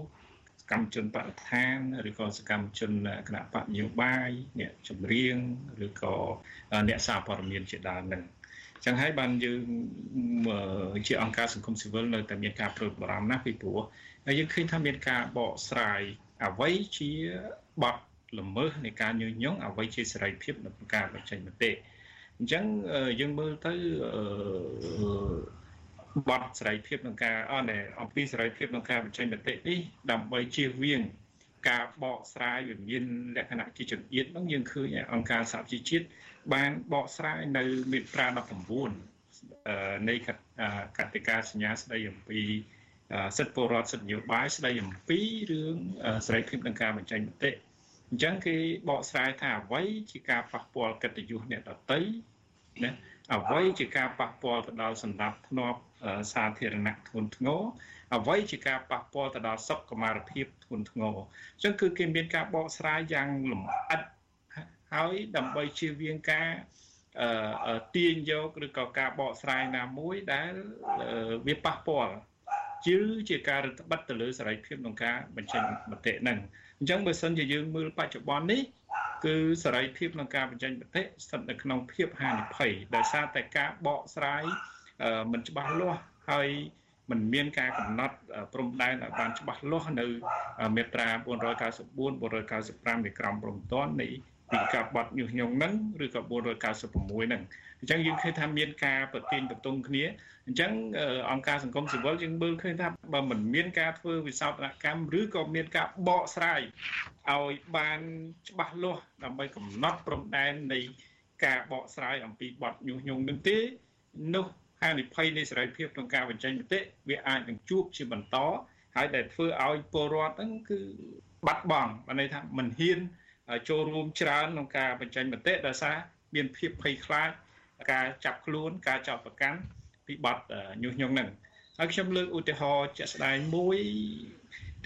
កម្មជនបរិស្ថានឬក៏សកម្មជនគណៈបកនយោបាយអ្នកចម្រៀងឬក៏អ្នកសារព័ត៌មានជាដើមហ្នឹងចឹងហើយបានយើងជាអង្គការសង្គមស៊ីវិលនៅតែមានការព្រួយបារម្ភណាស់ពីព្រោះហើយយើងឃើញថាមានការបកស្រាយអ្វីជាបទល្មើសនៃការញុះញង់អ្វីជាសេរីភាពនៅក្នុងការបញ្ចេញមតិអញ្ចឹងយើងមើលទៅ បទសេរីភាពក្នុងការអនអំពីសេរីភាពក្នុងការបញ្ចេញមតិនេះដើម្បីជៀសវាងការបកស្រាយវិមានលក្ខណៈជាចង្អៀតនោះយើងឃើញអង្គការសហជីវជាតិបានបកស្រាយនៅមាត្រា19នៃកតិកាសញ្ញាស្ដីអំពីសិទ្ធិពលរដ្ឋសិទ្ធិនយោបាយស្ដីអំពីរឿងសេរីភាពក្នុងការបញ្ចេញមតិអញ្ចឹងគេបកស្រាយថាអ្វីជាការប៉ះពាល់កិត្តិយសអ្នកដទៃណាអ្វីជាការប៉ះពាល់ទៅដល់សម្ដាប់ធ្នាប់ សាធារណៈធ្ងន់ធ្ងរអ្វីជាការប៉ះពាល់ទៅដល់សុខុមាលភាពធ្ងន់ធ្ងរអញ្ចឹងគឺគេមានការបកស្រាយយ៉ាងលម្អិតហើយដើម្បីជៀសវាងការអឺទាញយកឬក៏ការបកស្រាយណាមួយដែលវាប៉ះពាល់ជឿជាការរដ្ឋបတ်ទៅលើសេរីភាពក្នុងការបញ្ចេញមតិហ្នឹងអញ្ចឹងបើសិនជាយើងមើលបច្ចុប្បន្ននេះគឺសេរីភាពក្នុងការបញ្ចេញមតិស្ថិតនៅក្នុងភាពហានិភ័យដោយសារតែការបកស្រាយ មិនច្បាស់លាស់ហើយមិនមានការកំណត់ព្រំដែនឲ្យបានច្បាស់លាស់នៅមាត្រា494 495នៃក្រមព្រំដែននៃពីការបត់ញុះញង់ហ្នឹងឬក៏496ហ្នឹងអញ្ចឹងយើងឃើញថាមានការប្រទៀងបន្ទង់គ្នាអញ្ចឹងអង្គការសង្គមស៊ីវិលយើងមើលឃើញថាបើមិនមានការធ្វើវិសោធនកម្មឬក៏មានការបកស្រាយឲ្យបានច្បាស់លាស់ដើម្បីកំណត់ព្រំដែននៃការបកស្រាយអំពីបទញុះញង់នឹងទេនោះ ហានិភ័យនៃសេរីភាពក្នុងការបញ្ចេញមតិវាអាចនឹងជួបជាបន្តហើយដែលធ្វើឲ្យពលរដ្ឋហ្នឹងគឺបាត់បង់បានន័យថាមិនហ៊ានចូលរួមច្រើនក្នុងការបញ្ចេញមតិដោយសារមានភាពភ័យខ្លាចការចាប់ខ្លួនការចោទប្រកាន់ពីបទញុះញង់ហ្នឹងហើយខ្ញុំលើកឧទាហរណ៍ជាក់ស្ដែងមួយ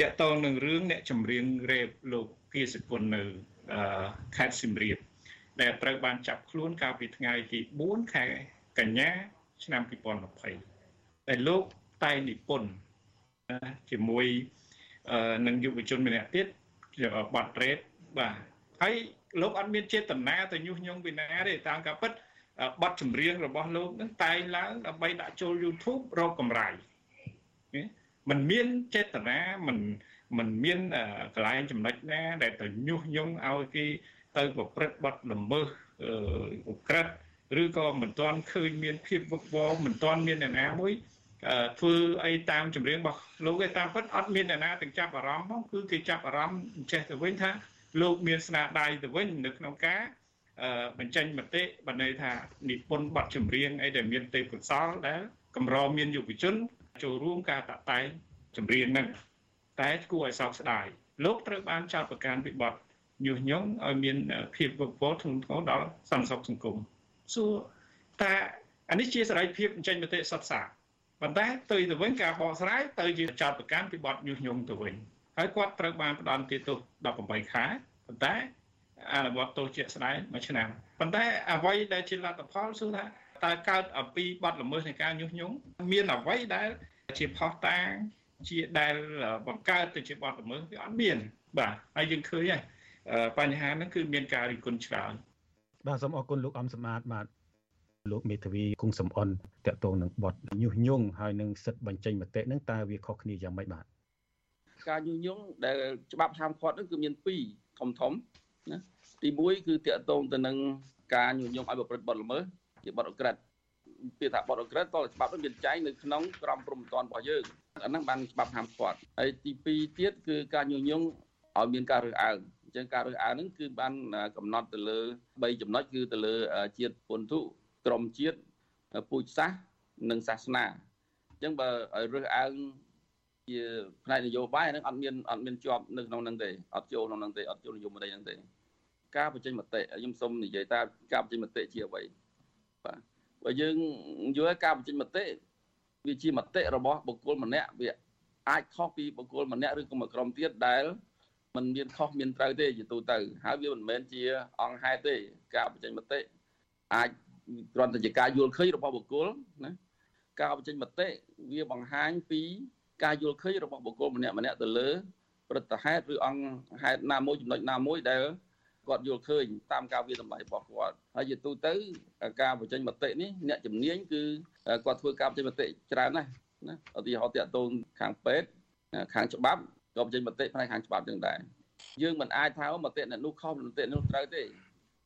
តាក់ទងនឹងរឿងអ្នកចម្រៀងរ៉េបលោកគៀសគុណនៅខេត្តសៀមរាបដែលត្រូវបានចាប់ខ្លួនកាលពីថ្ងៃទី4ខែកញ្ញា ឆ្នាំ2020ដែលលោកតែងនិពន្ធជាមួយនឹងយុវជនម្នាក់ទៀតបាត់រ៉េតបាទហើយលោកអត់មានចេតនាទៅញុះញង់ពីណាទេតាមការពិតបទចម្រៀងរបស់លោកនឹងតែងឡើងដើម្បីដាក់ចូល YouTube រកកម្រៃมันមានចេតនាมันมันមានកន្លែងចំណុចណាដែលទៅញុះញង់ឲ្យគេទៅប្រព្រឹត្តបទល្មើសអុក្រិដ្ឋ ឬក៏មិនទាន់ឃើញមានភាពវឹកវរមិនទាន់មានអ្នកណាមួយធ្វើអីតាមចម្រៀងរបស់លោកឯតាមពិតអត់មានអ្នកណាទាំងចាប់អារម្មណ៍ផងគឺគេចាប់អារម្មណ៍ចេះទៅវិញថាលោកមានស្នាដៃទៅវិញនៅក្នុងការបញ្ចេញមតិបណ្ដេថានិពន្ធបទចម្រៀងអីដែលមានទេពកោសលដែលកម្រមានយុវជនចូលរួមការតាក់តែងចម្រៀងហ្នឹងតែគួរឲ្យសោកស្ដាយលោកត្រូវបានចោទប្រកាន់ពីបទញុះញង់ឲ្យមានភាពវឹកវរធ្ងន់ធ្ងរដល់សន្តិសុខសង្គម សួរតែអានេះជាសេរីភាពបញ្ចេញមតិសុទ្ធសាធប៉ុន្តែទៅទៅវិញការបកស្រាយទៅជាចោតប្រកាន់ពីបទញុះញង់ទៅវិញហើយគាត់ត្រូវបានផ្ដន្ទាទោស18ខែប៉ុន្តែអនុវត្តទោសជាក់ស្ដែងមួយឆ្នាំប៉ុន្តែអ្វីដែលជាលទ្ធផលគឺថាតើកើតអំពីបទល្មើសនៃការញុះញង់មានអ្វីដែលជាផុសតាងជាដែលបង្កើតទៅជាបទល្មើសវាអត់មានបាទហើយយើងឃើញហើយបញ្ហាហ្នឹងគឺមានការរិះគន់ច្រើន បាទសូមអរគុណលោកអំសម្បត្តិបាទលោកមេធាវីគង់សំអនតកតងនឹងបទញុះញង់ហើយនឹងសិទ្ធិបញ្ចេញមតិនឹងតើវាខុសគ្នាយ៉ាងម៉េចបាទការញុះញង់ដែលច្បាប់ហាមឃាត់នឹងគឺមាន2ធំធំណាទី1គឺតកតងទៅនឹងការញុះញង់ឲ្យប្រព្រឹត្តបទល្មើសជាបទអក្រិតពាក្យថាបទអក្រិតតើច្បាប់នោះមានចែងនៅក្នុងក្រមព្រំប្រទានរបស់យើងអាហ្នឹងបានច្បាប់ហាមឃាត់ហើយទី2ទៀតគឺការញុះញង់ឲ្យមានការរើសអើងអញ្ចឹងការរើសអើងហ្នឹងគឺបានកំណត់ទៅលើ3ចំណុចគឺទៅលើជាតិពន្ធុក្រមជាតិពូជសាសន៍និងសាសនាអញ្ចឹងបើឲ្យរើសអើងជាផ្នែកនយោបាយហ្នឹងអត់មានអត់មានជាប់នៅក្នុងហ្នឹងទេអត់ចូលក្នុងហ្នឹងទេអត់ចូលនយោបាយហ្នឹងទេ ការបញ្ចេញមតិខ្ញុំសូមនិយាយតើការបញ្ចេញមតិជាអ្វីបាទបើយើងយល់ការបញ្ចេញមតិវាជាមតិរបស់បុគ្គលម្នាក់វាអាចខុសពីបុគ្គលម្នាក់ឬក៏មួយក្រុមទៀតដែល มันមានខុសមានត្រូវទេជាទូទៅហើយវាមិនមែនជាអង្គហេតុទេការបញ្ចេញមតិអាចគ្រាន់តែជាការយល់ឃើញរបស់បុគ្គលណាការបញ្ចេញមតិវាបង្ហាញពីការយល់ឃើញរបស់បុគ្គលម្នាក់ម្នាក់ទៅលើព្រឹត្តិហេតុឬអង្គហេតុណាមួយចំណុចណាមួយដែលគាត់យល់ឃើញតាមការវិតម្លៃរបស់គាត់ហើយជាទូទៅការបញ្ចេញមតិនេះអ្នកជំនាញគឺគាត់ធ្វើការបញ្ចេញមតិច្រើនណាស់ណាឧទាហរណ៍តាក់ទងខាងពេទ្យខាងច្បាប់ ក៏បញ្ចេញមតិផ្នែកខាងច្បាប់ចឹងដែរយើងមិនអាចថាមតិអ្នកនោះខុសមតិនោះត្រូវទេ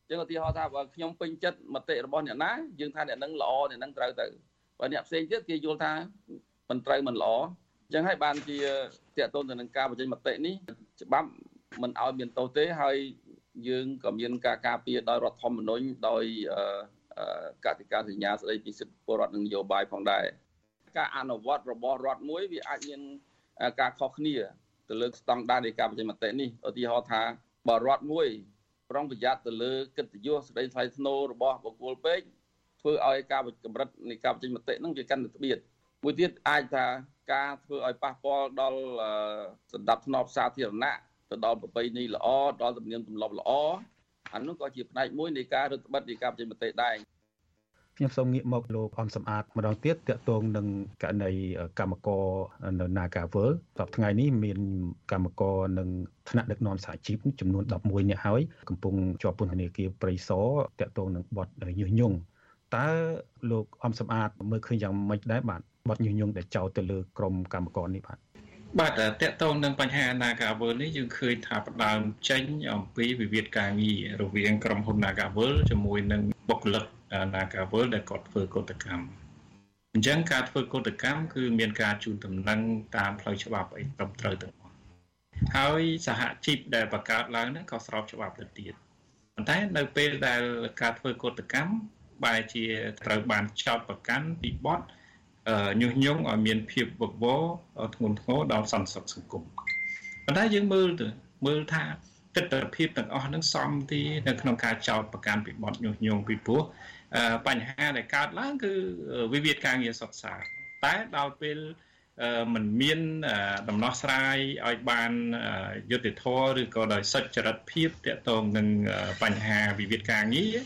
ចឹងឧទាហរណ៍ថាបើខ្ញុំពេញចិត្តមតិរបស់អ្នកណាយើងថាអ្នកនឹងល្អអ្នកនឹងត្រូវទៅបើអ្នកផ្សេងទៀតគេយល់ថាមិនត្រូវមិនល្អអញ្ចឹងហើយបានជាតកតូនទៅនឹងការបញ្ចេញមតិនេះច្បាប់មិនឲ្យមានទោសទេហើយយើងក៏មានការការពារដោយរដ្ឋធម្មនុញ្ញដោយកតិកាសញ្ញាស្តីពីសិទ្ធិពលរដ្ឋនិងនយោបាយផងដែរការអនុវត្តរបស់រដ្ឋមួយវាអាចមានការខុសគ្នា ទៅលើស្តង់ដារនៃការបញ្ចេញមតិនេះឧទាហរណ៍ថាបើរដ្ឋមួយ ប្រុងប្រយ័ត្នទៅលើកិត្តិយសសេចក្តីថ្លៃថ្នូររបស់បុគ្គលពេកធ្វើឲ្យការកម្រិតនៃការបញ្ចេញមតិហ្នឹងវាកាន់តែត្បៀតមួយទៀតអាចថាការធ្វើឲ្យប៉ះពាល់ដល់សន្តិភាពសាធារណៈទៅដល់ប្រពៃណីល្អដល់ទំនៀមទម្លាប់ល្អអានោះក៏ជាផ្នែកមួយនៃការរឹតបន្តឹងនៃការបញ្ចេញមតិដែរ ខ្ញុំសូមងាកមកលោកអំសំអាតម្ដងទៀតតកតងនឹងករណីកម្មករនៅ Nagawal តបថ្ងៃនេះមានកម្មករនិងថ្នាក់ដឹកនាំសហជីពចំនួន11នាក់ហើយកំពុងជាប់ពន្ធនាគារព្រៃសរតកតងនឹងបទញុះញង់តើលោកអំសំអាតមើលឃើញយ៉ាងម៉េចដែរបាទបទញុះញង់ដែលចោទទៅលើក្រុមកម្មករនេះបាទបាទតកតងនឹងបញ្ហា Nagawal នេះយើងឃើញថាផ្ដើមចេញអំពីវិវាទការងាររវាងក្រុមហ៊ុន Nagawal ជាមួយនឹងបុគ្គលិក Nagawal ដែលគាត់ធ្វើកោតកម្មអញ្ចឹងការធ្វើកោតកម្មគឺមានការជូនដំណឹងតាមផ្លូវច្បាប់អីត្រឹមត្រូវទាំងអស់ហើយសហជីពដែលបង្កើតឡើងហ្នឹងក៏ស្របច្បាប់ទៅទៀតប៉ុន្តែនៅពេលដែលការធ្វើកោតកម្មបែរជាត្រូវបានចោទប្រកាន់ពីបទញុះញង់ឲ្យមានភាពវឹកវរធ្ងន់ធ្ងរដល់សន្តិសុខសង្គមប៉ុន្តែយើងមើលទៅមើលថាទស្សនវិជ្ជាទាំងអស់ហ្នឹងសមទីនៅក្នុងការចោទប្រកាន់ពីបទញុះញង់ពីព្រោះ បញ្ហាដែលកើតឡើងគឺវិវាទការងារសុខសាតែដល់ពេលมันមានដំណោះស្រាយឲ្យបានយុត្តិធម៌ឬក៏ដោយសុចរិតភាពទាក់ទងនឹងបញ្ហាវិវាទការងារ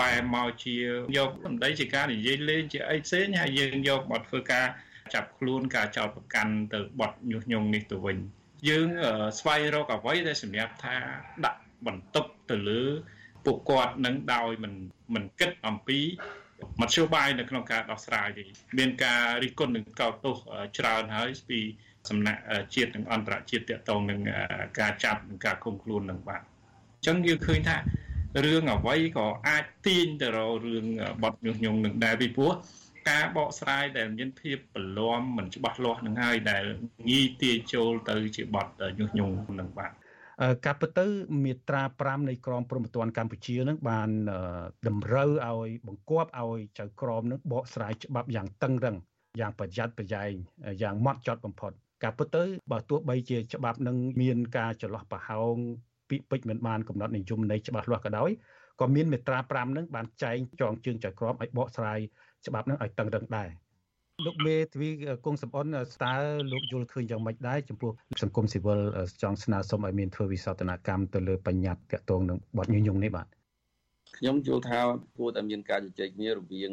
បែរមកជាយកសម្ដីជាការនិយាយលេងជាអីផ្សេងហើយយើងយកមកធ្វើការចាប់ខ្លួនការចោទប្រកាន់ទៅបត់ញុះញង់នេះទៅវិញយើងស្វែងរកអ្វីដែលសម្រាប់ថាដាក់បន្ទុកទៅលើ ពួកគាត់នឹងដោយមិនមិនគិតអំពីមធ្យោបាយនៅក្នុងការដោះស្រាយនេះមានការរិះគន់នឹងកោតទោសច្រើនហើយពីសំណាក់ជាតិនិងអន្តរជាតិទាក់ទងនឹងការចាប់និងការឃុំខ្លួននឹងបាទអញ្ចឹងយើងឃើញថារឿងអ្វីក៏អាចទាញទៅរករឿងបត់ញុះញង់នឹងដែរពីព្រោះការបកស្រាយដែលមានភាពបន្លំមិនច្បាស់លាស់នឹងហើយដែលងាយទាញចូលទៅជាបត់ញុះញង់នឹងបាទ ការពិតទៅមាត្រា5នៃក្រមព្រហ្មទណ្ឌកម្ពុជានឹងបានតម្រូវឲ្យបង្គាប់ឲ្យចៅក្រមនឹងបកស្រាយច្បាប់យ៉ាងតឹងរឹងយ៉ាងប្រយ័ត្នប្រយែងយ៉ាងម៉ត់ចត់បំផុតការពិតទៅបើទោះបីជាច្បាប់នឹងមានការចន្លោះប្រហោងពាក្យពេចន៍មិនបានកំណត់និយមន័យច្បាស់លាស់ក៏ដោយក៏មានមេត្រា5នឹងបានចែងចងជើងចៅក្រមឲ្យបកស្រាយច្បាប់នឹងឲ្យតឹងរឹងដែរ លោកមេទ្វីគង់សំអនស្តើលោកយល់ឃើញយ៉ាងម៉េចដែរចំពោះសង្គមស៊ីវិលចង់ស្នើសុំឲ្យមានធ្វើវិសោធនកម្មទៅលើបញ្ញត្តិតាក់ទងនឹងបទញុះញង់នេះបាទខ្ញុំយល់ថាគួរតែមានការជជែកគ្នារវាង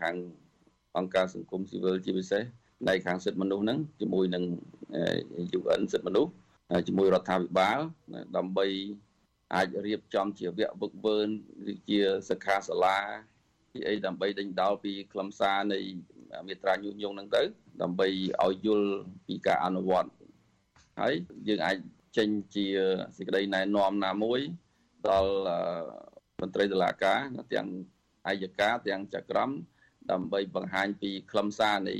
ខាងអង្គការសង្គមស៊ីវិលជាពិសេសនៃខាងសិទ្ធិមនុស្សហ្នឹងជាមួយនឹង UN សិទ្ធិមនុស្សជាមួយរដ្ឋាភិបាលដើម្បីអាចរៀបចំជាវគ្គវឹកវើឬជាសិក្ខាសាលាពីអីដើម្បីដេញដោលពីខ្លឹមសារនៃ មេត្រាញុះញង់ហ្នឹងទៅ ដើម្បីឲ្យយល់ពីការអនុវត្តហើយយើងអាចចេញជាសេចក្តីណែនាំណាមួយដល់មន្ត្រីតុលាការទាំងអាយកាទាំងចក្រមដើម្បីបង្ហាញពីខ្លឹមសារនៃ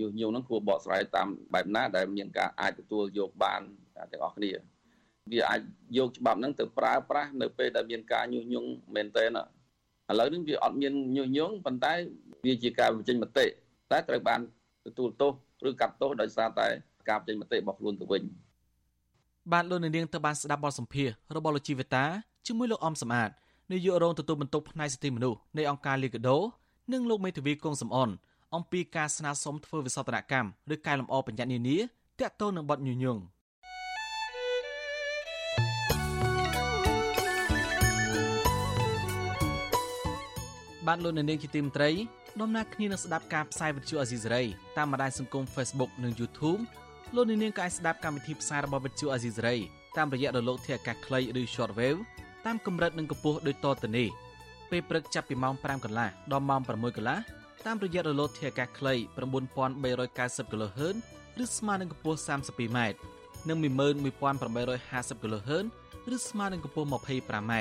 ញុះញង់ហ្នឹងគួរបកស្រាយតាមបែបណា ដែលមានការអាចទទួលយកបានទាំងអស់គ្នាវាអាចយកច្បាប់ហ្នឹងទៅប្រើប្រាស់នៅពេលដែលមានការញុះញង់មែនទែន ឥឡូវនេះវាអត់មានញុះញង់ប៉ុន្តែវាជាការបញ្ចេញមតិតែត្រូវបានទទួលទោសឬកាត់ទោសដោយសារតែការបញ្ចេញមតិរបស់ខ្លួនទៅវិញបានលោកនាងទៅបានស្ដាប់បទសម្ភាសរបស់លោកជីវតាជាមួយលោកអំសំអាតនាយករងទទួលបន្ទុកផ្នែកសិទ្ធិមនុស្សនៃអង្គការលីកាដូនិងលោកមេធាវីគង់សំអនអំពីការស្នើសុំធ្វើវិសោធនកម្មឬកែលម្អបញ្ញត្តិនានាតាក់ទងនឹងបទញុះញង់ បានលោកនៅនាងជាទីមត្រីដំណើរគ្នានឹងស្ដាប់ការផ្សាយវិទ្យុអេស៊ីសេរីតាមបណ្ដាញសង្គម Facebook និង YouTube លោកនាងក៏អាចស្ដាប់កម្មវិធីផ្សាយរបស់វិទ្យុអេស៊ីសេរីតាមរយៈរលកធាតុអាកាសខ្លីឬ Shortwave តាមកម្រិតនិងកម្ពស់ដូចតទៅនេះពេលព្រឹកចាប់ពីម៉ោង5កន្លះដល់ម៉ោង6កន្លះតាមរយៈរលកធាតុអាកាសខ្លី9390 kHz ឬស្មើនឹងកម្ពស់ 32m និង11850 kHz ឬស្មើនឹងកម្ពស់ 25m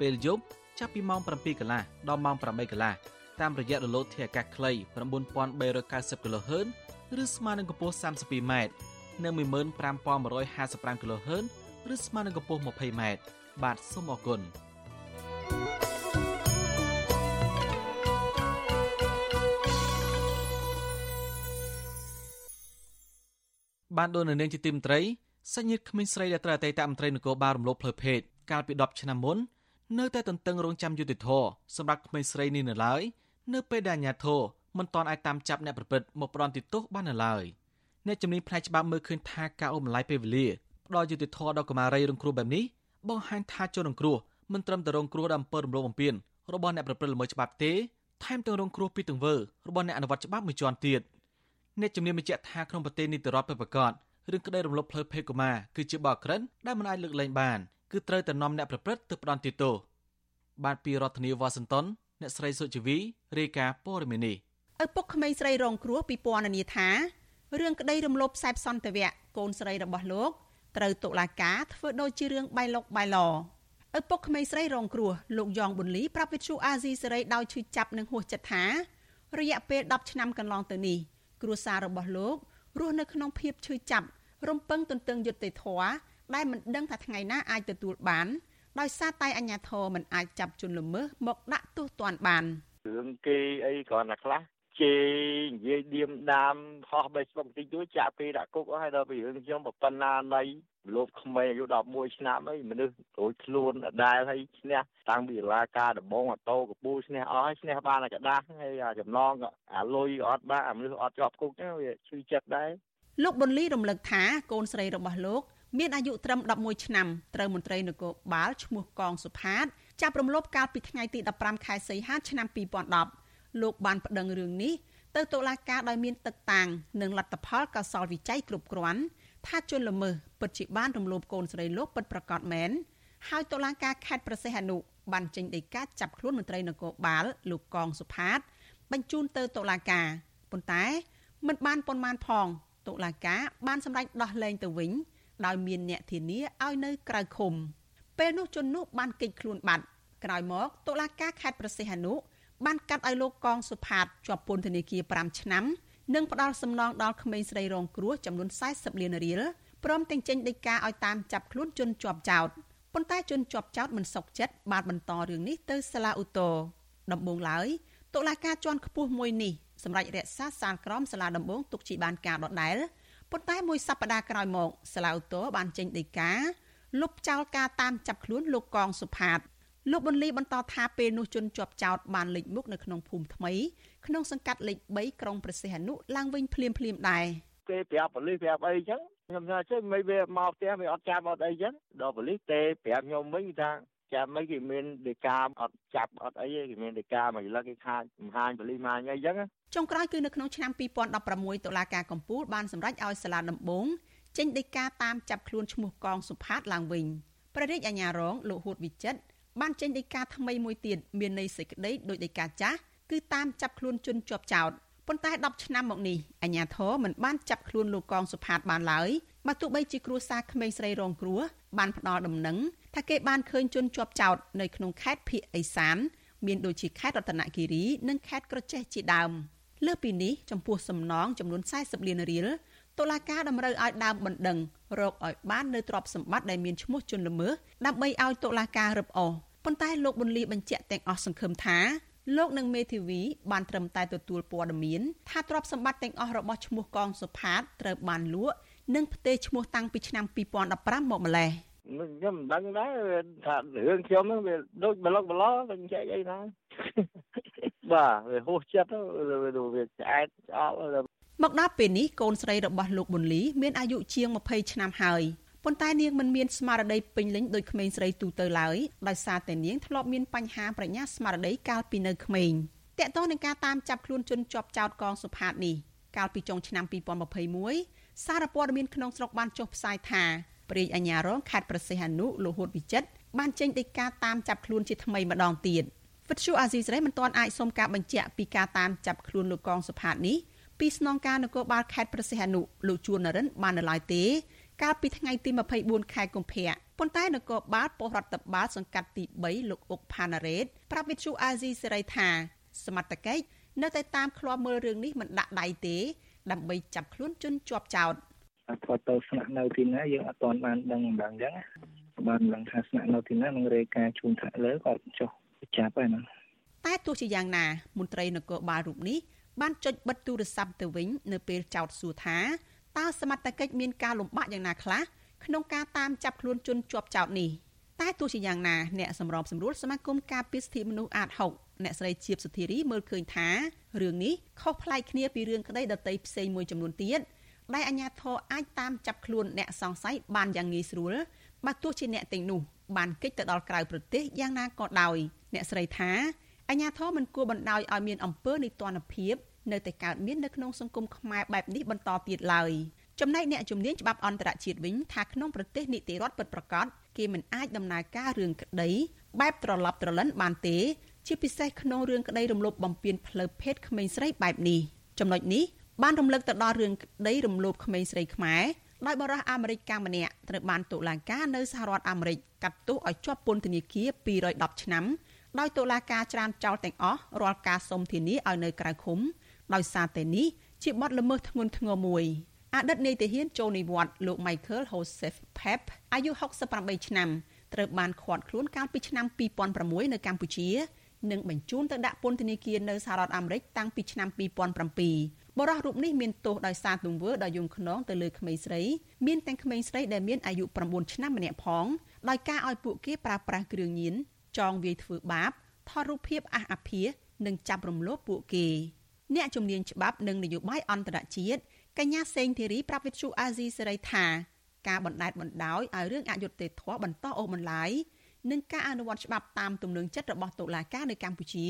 ពេលយប់ ចាប់ពីម៉ោង7កន្លះដល់ម៉ោង8កន្លះតាមរយៈរលកធាតុអាកាសខ្លី9390 kHz ឬស្មើនឹងកម្ពស់ 32m និង15155 kHz ឬស្មើនឹងកម្ពស់ 20m បាទសូមអរគុណបានដូននៅនាងជាទីមត្រីសញ្ញាក្មេងស្រីដែលត្រូវអតីតមន្ត្រីនគរបាលរំលោភផ្លូវភេទកាលពី10ឆ្នាំមុន នៅតែទន្ទឹងរង់ចាំយុតិធធសម្រាប់ក្មេងស្រីនេះនៅឡើយនៅពេលដែលអាជ្ញាធរមិនទាន់អាចតាមចាប់អ្នកប្រព្រឹត្តមកផ្ដន់ទោសបាននៅឡើយអ្នកជំនាញផ្នែកច្បាប់មើលឃើញថាការអូសបន្លាយពេលវេលាផ្ដល់យុតិធធដល់កុមារីរងគ្រោះបែបនេះបង្ហាញថាជនរងគ្រោះមិនត្រឹមតែរងគ្រោះដោយអំពើរំលោភបំពានរបស់អ្នកប្រព្រឹត្តល្មើសច្បាប់ទេថែមទាំងរងគ្រោះពីទង្វើរបស់អ្នកអនុវត្តច្បាប់មួយជាន់ទៀតអ្នកជំនាញបញ្ជាក់ថាក្នុងប្រទេសនីតិរដ្ឋពិតប្រាកដរឿងក្តីរំលោភផ្លូវភេទកុមារគឺជាបទក្រិនដែលមិនអាចលើកលែងបាន គឺត្រូវតែនាំអ្នកប្រព្រឹត្តទៅផ្ដន្ទាទោសបានពីរដ្ឋធានីវ៉ាស៊ីនតោនអ្នកស្រីសុជីវីរាយការណ៍ព័ត៌មាននេះឪពុកក្មេងស្រីរងគ្រោះពីពណ៌នាថារឿងក្តីរំលោភខ្សែសន្តិវៈកូនស្រីរបស់លោកត្រូវតុលាការធ្វើដូចជារឿងបៃលុកបៃឡឪពុកក្មេងស្រីរងគ្រោះលោកយ៉ងប៊ុនលីប្រាប់វិទ្យុអាស៊ីសេរីដោយឈឺចាប់និងហួសចិត្តថារយៈពេល10ឆ្នាំកន្លងទៅនេះគ្រួសាររបស់លោករស់នៅក្នុងភាពឈឺចាប់រំពឹងទន្ទឹងយុត្តិធម៌ ដែលមិនដឹងថាថ្ងៃណាអាចទទួលបានដោយសារតែអាជ្ញាធរមិនអាចចាប់ជនល្មើសមកដាក់ទោសទណ្ឌបានរឿងគេអីគ្រាន់តែខ្លះជេរនិយាយឌៀមដាមហោះបីស្បុកបន្តិចទួចចាក់ពេលដាក់គុកហើយដល់ពីរឿងខ្ញុំប៉ុណ្ណានៃលោកក្មេងអាយុ11ឆ្នាំអីមនុស្សរួចខ្លួនដដែលហើយឈ្នះតាំងពីរាលាការដំបងអាតូកពូឈ្នះអស់ហើយឈ្នះបានតែกระដាស់ហើយអាចំណងអាលុយអត់បានអាមនុស្សអត់ជាប់គុកហ្នឹងវាឈឺចិត្តដែរលោកប៊ុនលីរំលឹកថាកូនស្រីរបស់លោក មានអាយុត្រឹម11ឆ្នាំត្រូវមន្ត្រីនគរបាលឈ្មោះកងសុផាតចាប់រំលោភកាលពីថ្ងៃទី15ខែសីហាឆ្នាំ2010លោកបានប្តឹងរឿងនេះទៅតុលាការដោយមានទឹកតាំងនិងលទ្ធផលកសលវិច័យគ្រប់គ្រាន់ថាជនល្មើសពិតជាបានរំលោភកូនស្រីលោកពិតប្រាកដមែនហើយតុលាការខេត្តប្រសេះអនុបានចេញដីកាចាប់ខ្លួនមន្ត្រីនគរបាលលោកកងសុផាត បញ្ជូនទៅតុលាការប៉ុន្តែមិនបានប៉ុន្មានផងតុលាការបានសម្រេចដោះលែងទៅវិញ ដោយមានអ្នកធានាឲ្យនៅក្រៅឃុំពេលនោះជននោះបានគេចខ្លួនបាត់ក្រោយមកតុលាការខេត្តប្រសិទ្ធអនុបានកាត់ឲ្យលោកកងសុផាតជាប់ពន្ធនាគារ5ឆ្នាំនិងផ្ដល់សំណងដល់ក្មេងស្រីរងគ្រោះចំនួន40លានរៀលព្រមទាំងចេញដីកាឲ្យតាមចាប់ខ្លួនជនជាប់ចោតប៉ុន្តែជនជាប់ចោតមិនសុខចិត្តបានបន្តរឿងនេះទៅសាលាឧទ្ធរដំបូងឡើយតុលាការជាន់ខ្ពស់មួយនេះសម្រាប់រក្សាសាលក្រមសាលាដំបងទុកជាបានការដដែល ប៉ុន្តែមួយសប្តាហ៍ក្រោយមកសាឡាវតូបានចេញដីកាលុបចោលការតាមចាប់ខ្លួនលោកកងសុផាតលោកប៊ុនលីបន្តថាពេលនោះជនជាប់ចោតបានលេចមុខនៅក្នុងភូមិថ្មីក្នុងសង្កាត់លេខ3ក្រុងប្រសិទ្ធអនុឡើងវិញភ្លាមភ្លាមដែរគេប្រាប់ប៉ូលីសប្រាប់អីចឹងខ្ញុំថាចេះមិនវាមកផ្ទះវាអត់ចាប់អត់អីចឹងដល់ប៉ូលីសទេប្រាប់ខ្ញុំវិញថា ចាំមិនគេមានដេកាអត់ចាប់អត់អីទេគេមានដេកាមួយលឹកគេខាចមហាញប៉ូលីសមកអីចឹងចុងក្រោយគឺនៅក្នុងឆ្នាំ2016តុលាការកំពូលបានសម្រេចឲ្យសាលាដំបងចេញដីកាតាមចាប់ខ្លួនឈ្មោះកងសុផាតឡើងវិញព្រះរាជអាជ្ញារងលោកហួតវិចិត្របានចេញដីកាថ្មីមួយទៀតមានន័យសេចក្តីដោយដីកាចាស់គឺតាមចាប់ខ្លួនជនជាប់ចោត ប៉ុន្តែ10ឆ្នាំមកនេះអាជ្ញាធរមិនបានចាប់ខ្លួនលោកកងសុផាតបានឡើយបើទោះបីជាគ្រួសារក្មេងស្រីរងគ្រោះបានផ្ដល់ដំណឹងថាគេបានឃើញជនជាប់ចោតនៅក្នុងខេត្តភៀកអេសាន មានដូចជាខេត្តរតនគិរីនិងខេត្តក្រចេះជាដើមលើពីនេះចំពោះសំណងចំនួន40លានរៀលតុលាការតម្រូវឲ្យដើមបណ្ដឹងរកឲ្យបាននៅទ្រព្យសម្បត្តិដែលមានឈ្មោះជនល្មើសដើម្បីឲ្យតុលាការរឹបអូសប៉ុន្តែលោកប៊ុនលីបញ្ជាក់ទាំងអស់សង្ឃឹមថា លោកនិងមេធាវីបានត្រឹមតែទទួលព័ត៌មានថាទ្រព្យសម្បត្តិទាំងអស់របស់ឈ្មោះកងសុផាតត្រូវបានលក់និងផ្ទេរឈ្មោះតាំងពីឆ្នាំ2015មកម្លេះខ្ញុំមិនដឹងដែរថារឿងខ្ញុំហ្នឹងវាដូចប្លុកប្លោវិញចែកអីណាបាទវាហួសចិត្តវាឆ្អែតឆ្អល់មកដល់ពេលនេះកូនស្រីរបស់លោកប៊ុនលីមានអាយុជាង20ឆ្នាំហើយ ប៉ុន្តែនាងមិនមានស្មារតីពេញលេញដូចក្មេងស្រីទូទៅឡើយដោយសារតែនាងធ្លាប់មានបញ្ហាប្រាជ្ញាស្មារតីកាលពីនៅក្មេងតកតោះនឹងការតាមចាប់ខ្លួនជនជាប់ចោតកងសុផាតនេះកាលពីចុងឆ្នាំ2021សារព័ត៌មានក្នុងស្រុកបានចុះផ្សាយថាព្រះអាជ្ញារងខេត្តប្រសិទ្ធអនុលោកហួតវិចិត្របានចេញដីកាតាមចាប់ខ្លួនជាថ្មីម្ដងទៀតវិទ្យុអាស៊ីសេរីមិនទាន់អាចសុំការបញ្ជាក់ពីការតាមចាប់ខ្លួនលោកកងសុផាតនេះពីស្នងការនគរបាលខេត្តប្រសិទ្ធអនុលោកជួននរិនបាននៅឡើយទេ កាលពីថ្ងៃទី24ខែកុម្ភៈប៉ុន្តែនគរបាលប៉ុស្តិ៍រដ្ឋបាលសង្កាត់ទី3លោកអុកផាណារ៉េតប្រាប់វិទ្យុអាស៊ីសេរីថាសមត្ថកិច្ចនៅតែតាមឃ្លាំមើលរឿងនេះមិនដាក់ដៃទេ ដើម្បីចាប់ខ្លួនជនជាប់ចោតគាត់ទៅស្នាក់នៅទីណាយើងអត់ទាន់បានដឹងម្ដងអញ្ចឹងបានដឹងថាស្នាក់នៅទីណានឹងរាយការណ៍ជូនថ្នាក់លើគាត់ចុះចាប់ហើយណាតែទោះជាយ៉ាងណា មន្ត្រីនគរបាលរូបនេះបានចុចបិទទូរស័ព្ទទៅវិញ នៅពេលចោតសួរថា តតើសមត្ថកិច្ចមានការលំបាកយ៉ាងណាខ្លះក្នុងការតាមចាប់ខ្លួនជនជាប់ចោទនេះតែទោះជាយ៉ាងណាអ្នកសម្របសម្រួលសមាគមការពារសិទ្ធិមនុស្សអាត6អ្នកស្រីជាបសុធារីមើលឃើញថារឿងនេះខុសប្លែកគ្នាពីរឿងក្តីដតីផ្សេងមួយចំនួនទៀតដែលអាជ្ញាធរអាចតាមចាប់ខ្លួនអ្នកសង្ស័យបានយ៉ាងងាយស្រួលបើទោះជាអ្នកទាំងនោះបានគេចទៅដល់ក្រៅប្រទេសយ៉ាងណាក៏ដោយអ្នកស្រីថាអាញាធរមិនគួរបណ្ដោយឲ្យមានអំពើនីតិរដ្ឋភាព នៅតែកើតមាននៅក្នុងសង្គមខ្មែរបែបនេះបន្តទៀតឡើយចំណែកអ្នកជំនាញច្បាប់អន្តរជាតិវិញថាក្នុងប្រទេសនីតិរដ្ឋពិតប្រាកដគេមិនអាចដំណើរការរឿងក្តីបែបត្រឡប់ត្រលិនបានទេ ជាពិសេសក្នុងរឿងក្តីរំលោភបំពានផ្លូវភេទក្មេងស្រីបែបនេះចំណុចនេះបានរំលឹកទៅដល់រឿងក្តីរំលោភក្មេងស្រីខ្មែរដោយបរិះអាមេរិកកាំម្នាក់ត្រូវបានតុលាការនៅសហរដ្ឋអាមេរិកកាត់ទោសឲ្យជាប់ពន្ធនាគារ210ឆ្នាំដោយតុលាការច្រានចោលទាំងអស់រាល់ការសុំធានាឲ្យនៅក្រៅឃុំ ដោយសារតែនេះជាបទល្មើសធ្ងន់ធ្ងរមួយអតីតនាយទាហានចូលនិវត្តន៍លោក Michael Joseph Pep អាយុ68ឆ្នាំត្រូវបានឃាត់ខ្លួនកាលពីឆ្នាំ2006នៅកម្ពុជានិងបញ្ជូនទៅដាក់ពន្ធនាគារនៅសហរដ្ឋអាមេរិកតាំងពីឆ្នាំ2007បរិះរូបនេះមានទោសដោយសារទង្វើដ៏យង់ឃ្នងទៅលើក្មេងស្រីមានទាំងក្មេងស្រីដែលមានអាយុ9ឆ្នាំម្នាក់ផងដោយការឲ្យពួកគេប្រើប្រាស់គ្រឿងញៀនចងវាយធ្វើបាបថតរូបភាពអះអាភាសនិងចាប់រំលោភពួកគេ អ្នកជំនាញច្បាប់និងនយោបាយអន្តរជាតិកញ្ញាសេងធីរីប្រាប់វិទ្យុអាស៊ីសេរីថាការបណ្តែតបណ្តោយឲ្យរឿងអយុត្តិធម៌បន្តអូសបន្លាយនិងការអនុវត្តច្បាប់តាមទំនឹងចិត្តរបស់តុលាការនៅកម្ពុជា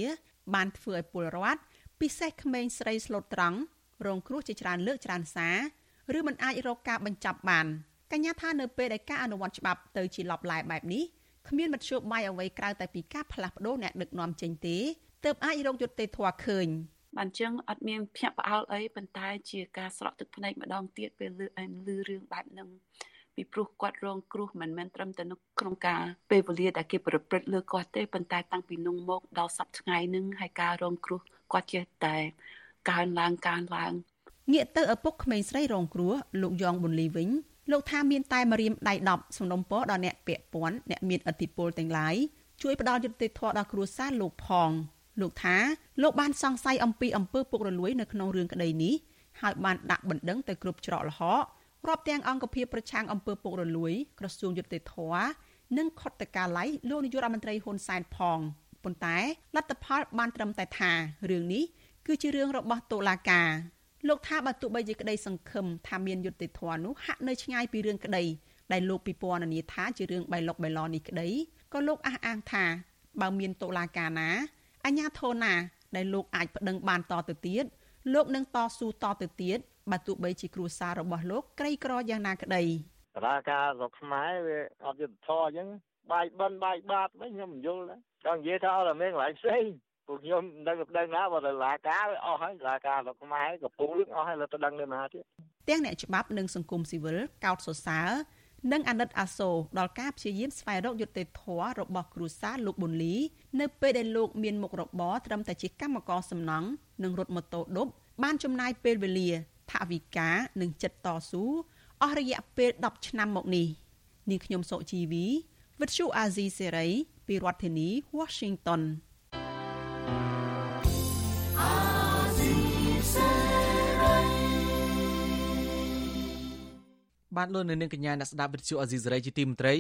បានធ្វើឲ្យពលរដ្ឋពិសេសក្មេងស្រីស្លូតត្រង់រងគ្រោះជាច្រើនលើកច្រើនសារឬមិនអាចរកការបញ្ចប់បានកញ្ញាថានៅពេលដែលការអនុវត្តច្បាប់ទៅជាលបឡាយបែបនេះគ្មានមធ្យោបាយអ្វីក្រៅតែពីការផ្លាស់ប្ដូរអ្នកដឹកនាំចេញទេទើបអាចរកយុត្តិធម៌ឃើញ បានចឹងអត់មានភ្ញាក់ផ្អើលអីប៉ុន្តែ ជាការស្រក់ទឹកភ្នែកម្ដងទៀតពេលលឺអែមលឺរឿងបែបហ្នឹងពីព្រោះគាត់រងគ្រោះមិនមែនត្រឹមតែនៅក្នុងការពេលវេលាដែលគេប្រព្រឹត្តលើគាត់ទេប៉ុន្តែតាំងពីនោះមកដល់សប្តាហ៍ថ្ងៃហ្នឹងហើយការរងគ្រោះគាត់ចេះតែកើនឡើងកើនឡើងងាកទៅឪពុកក្មេងស្រីរងគ្រោះលោកយ៉ងប៊ុនលីវិញលោកថាមានតែម្រាមដៃ10សំណុំពរដល់អ្នកពាក់ព័ន្ធអ្នកមានអធិបុលទាំងឡាយជួយផ្ដល់យុត្តិធម៌ដល់គ្រួសារលោកផង លោកថាលោកបានសង្ស័យអំពីអំពើពុករលួយនៅក្នុងរឿងក្តីនេះហើយបានដាក់បណ្ដឹងទៅគ្រប់ច្រកល្ហករាប់ទាំងអង្គភាពប្រឆាំងអំពើពុករលួយក្រសួងយុត្តិធម៌និងខុទ្ទកាល័យលោកនាយករដ្ឋមន្ត្រីហ៊ុនសែនផងប៉ុន្តែលទ្ធផលបានត្រឹមតែថារឿងនេះគឺជារឿងរបស់តុលាការលោកថាបើទោះបីជាក្តីសង្ឃឹមថាមានយុត្តិធម៌នោះហាក់នៅឆ្ងាយពីរឿងក្តីដែលលោកពិពណ៌នាថាជារឿងបៃលុកបៃលនេះក្តីក៏លោកអះអាងថាបើមានតុលាការណា អញ្ញាធនណាដែលលោកអាចប្តឹងបានតទៅទៀតលោកនឹងតស៊ូតទៅទៀតបើទោះបីជាគ្រួសាររបស់លោកក្រីក្រយ៉ាងណាក្តីតឡាការស្រុកខ្មែរវាអត់យុត្តិធម៌អញ្ចឹងបាយបិណ្ឌបាយបាតវិញខ្ញុំមិនយល់ដែរចង់និយាយថាអត់មានកន្លែងផ្សេងពួកខ្ញុំមិនដឹងប្តឹងណាបើតឡាការវាអស់ហើយតឡាការស្រុកខ្មែរកំពូលអស់ហើយលើទៅដឹងនៅណាទៀតទាំងអ្នកច្បាប់និងសង្គមស៊ីវិលកោតសរសើរ និងអាណិតអាសូរដល់ការព្យាយាមស្វែងរកយុត្តិធម៌របស់គ្រួសារលោកប៊ុនលី នៅពេលដែលលោកមានមុខរបរត្រឹមតែជាកម្មករសំណង់និងរត់ម៉ូតូឌុបបានចំណាយពេលវេលាថវិកានិងចិត្តតស៊ូអស់រយៈពេល10ឆ្នាំមកនេះនាងខ្ញុំសុជីវីវិទ្យុអាស៊ីសេរីពីរដ្ឋធានី Washington បាទលោកនៅនាងកញ្ញាអ្នកស្ដាប់វិទ្យុអេស៊ីសរ៉ៃជាទីមន្ត្រី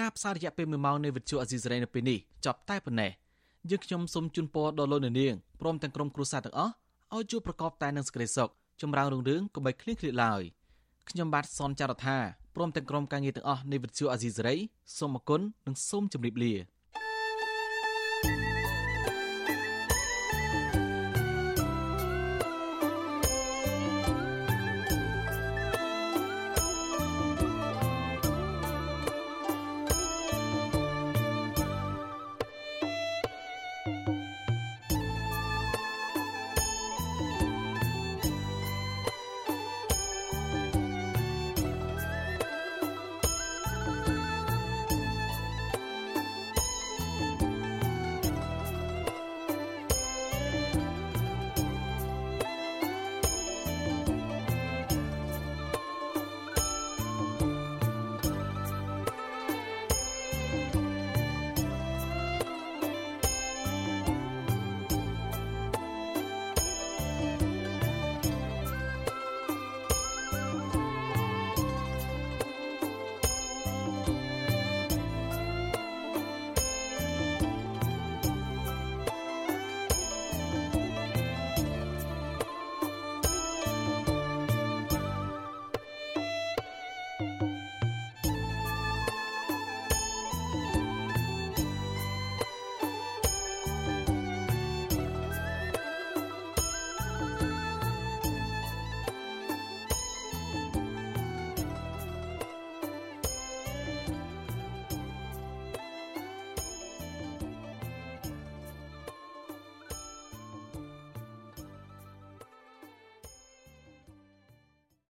ការផ្សាយរយៈពេល1ម៉ោងនៃវិទ្យុអេស៊ីសរ៉ៃនៅពេលនេះចប់តែប៉ុណ្ណេះយើងខ្ញុំសូមជូនពរដល់លោកនៅនាងព្រមទាំងក្រុមគ្រួសារទាំងអស់ឲ្យជួបប្រកបតែនឹងសេចក្តីសុខចម្រើនរុងរឿងកុំបីឃ្លៀងឃ្លាតឡើយខ្ញុំបាទសនចាររថាព្រមទាំងក្រុមការងារទាំងអស់នៃវិទ្យុអេស៊ីសរ៉ៃសូមអគុណនិងសូមជម្រាបលា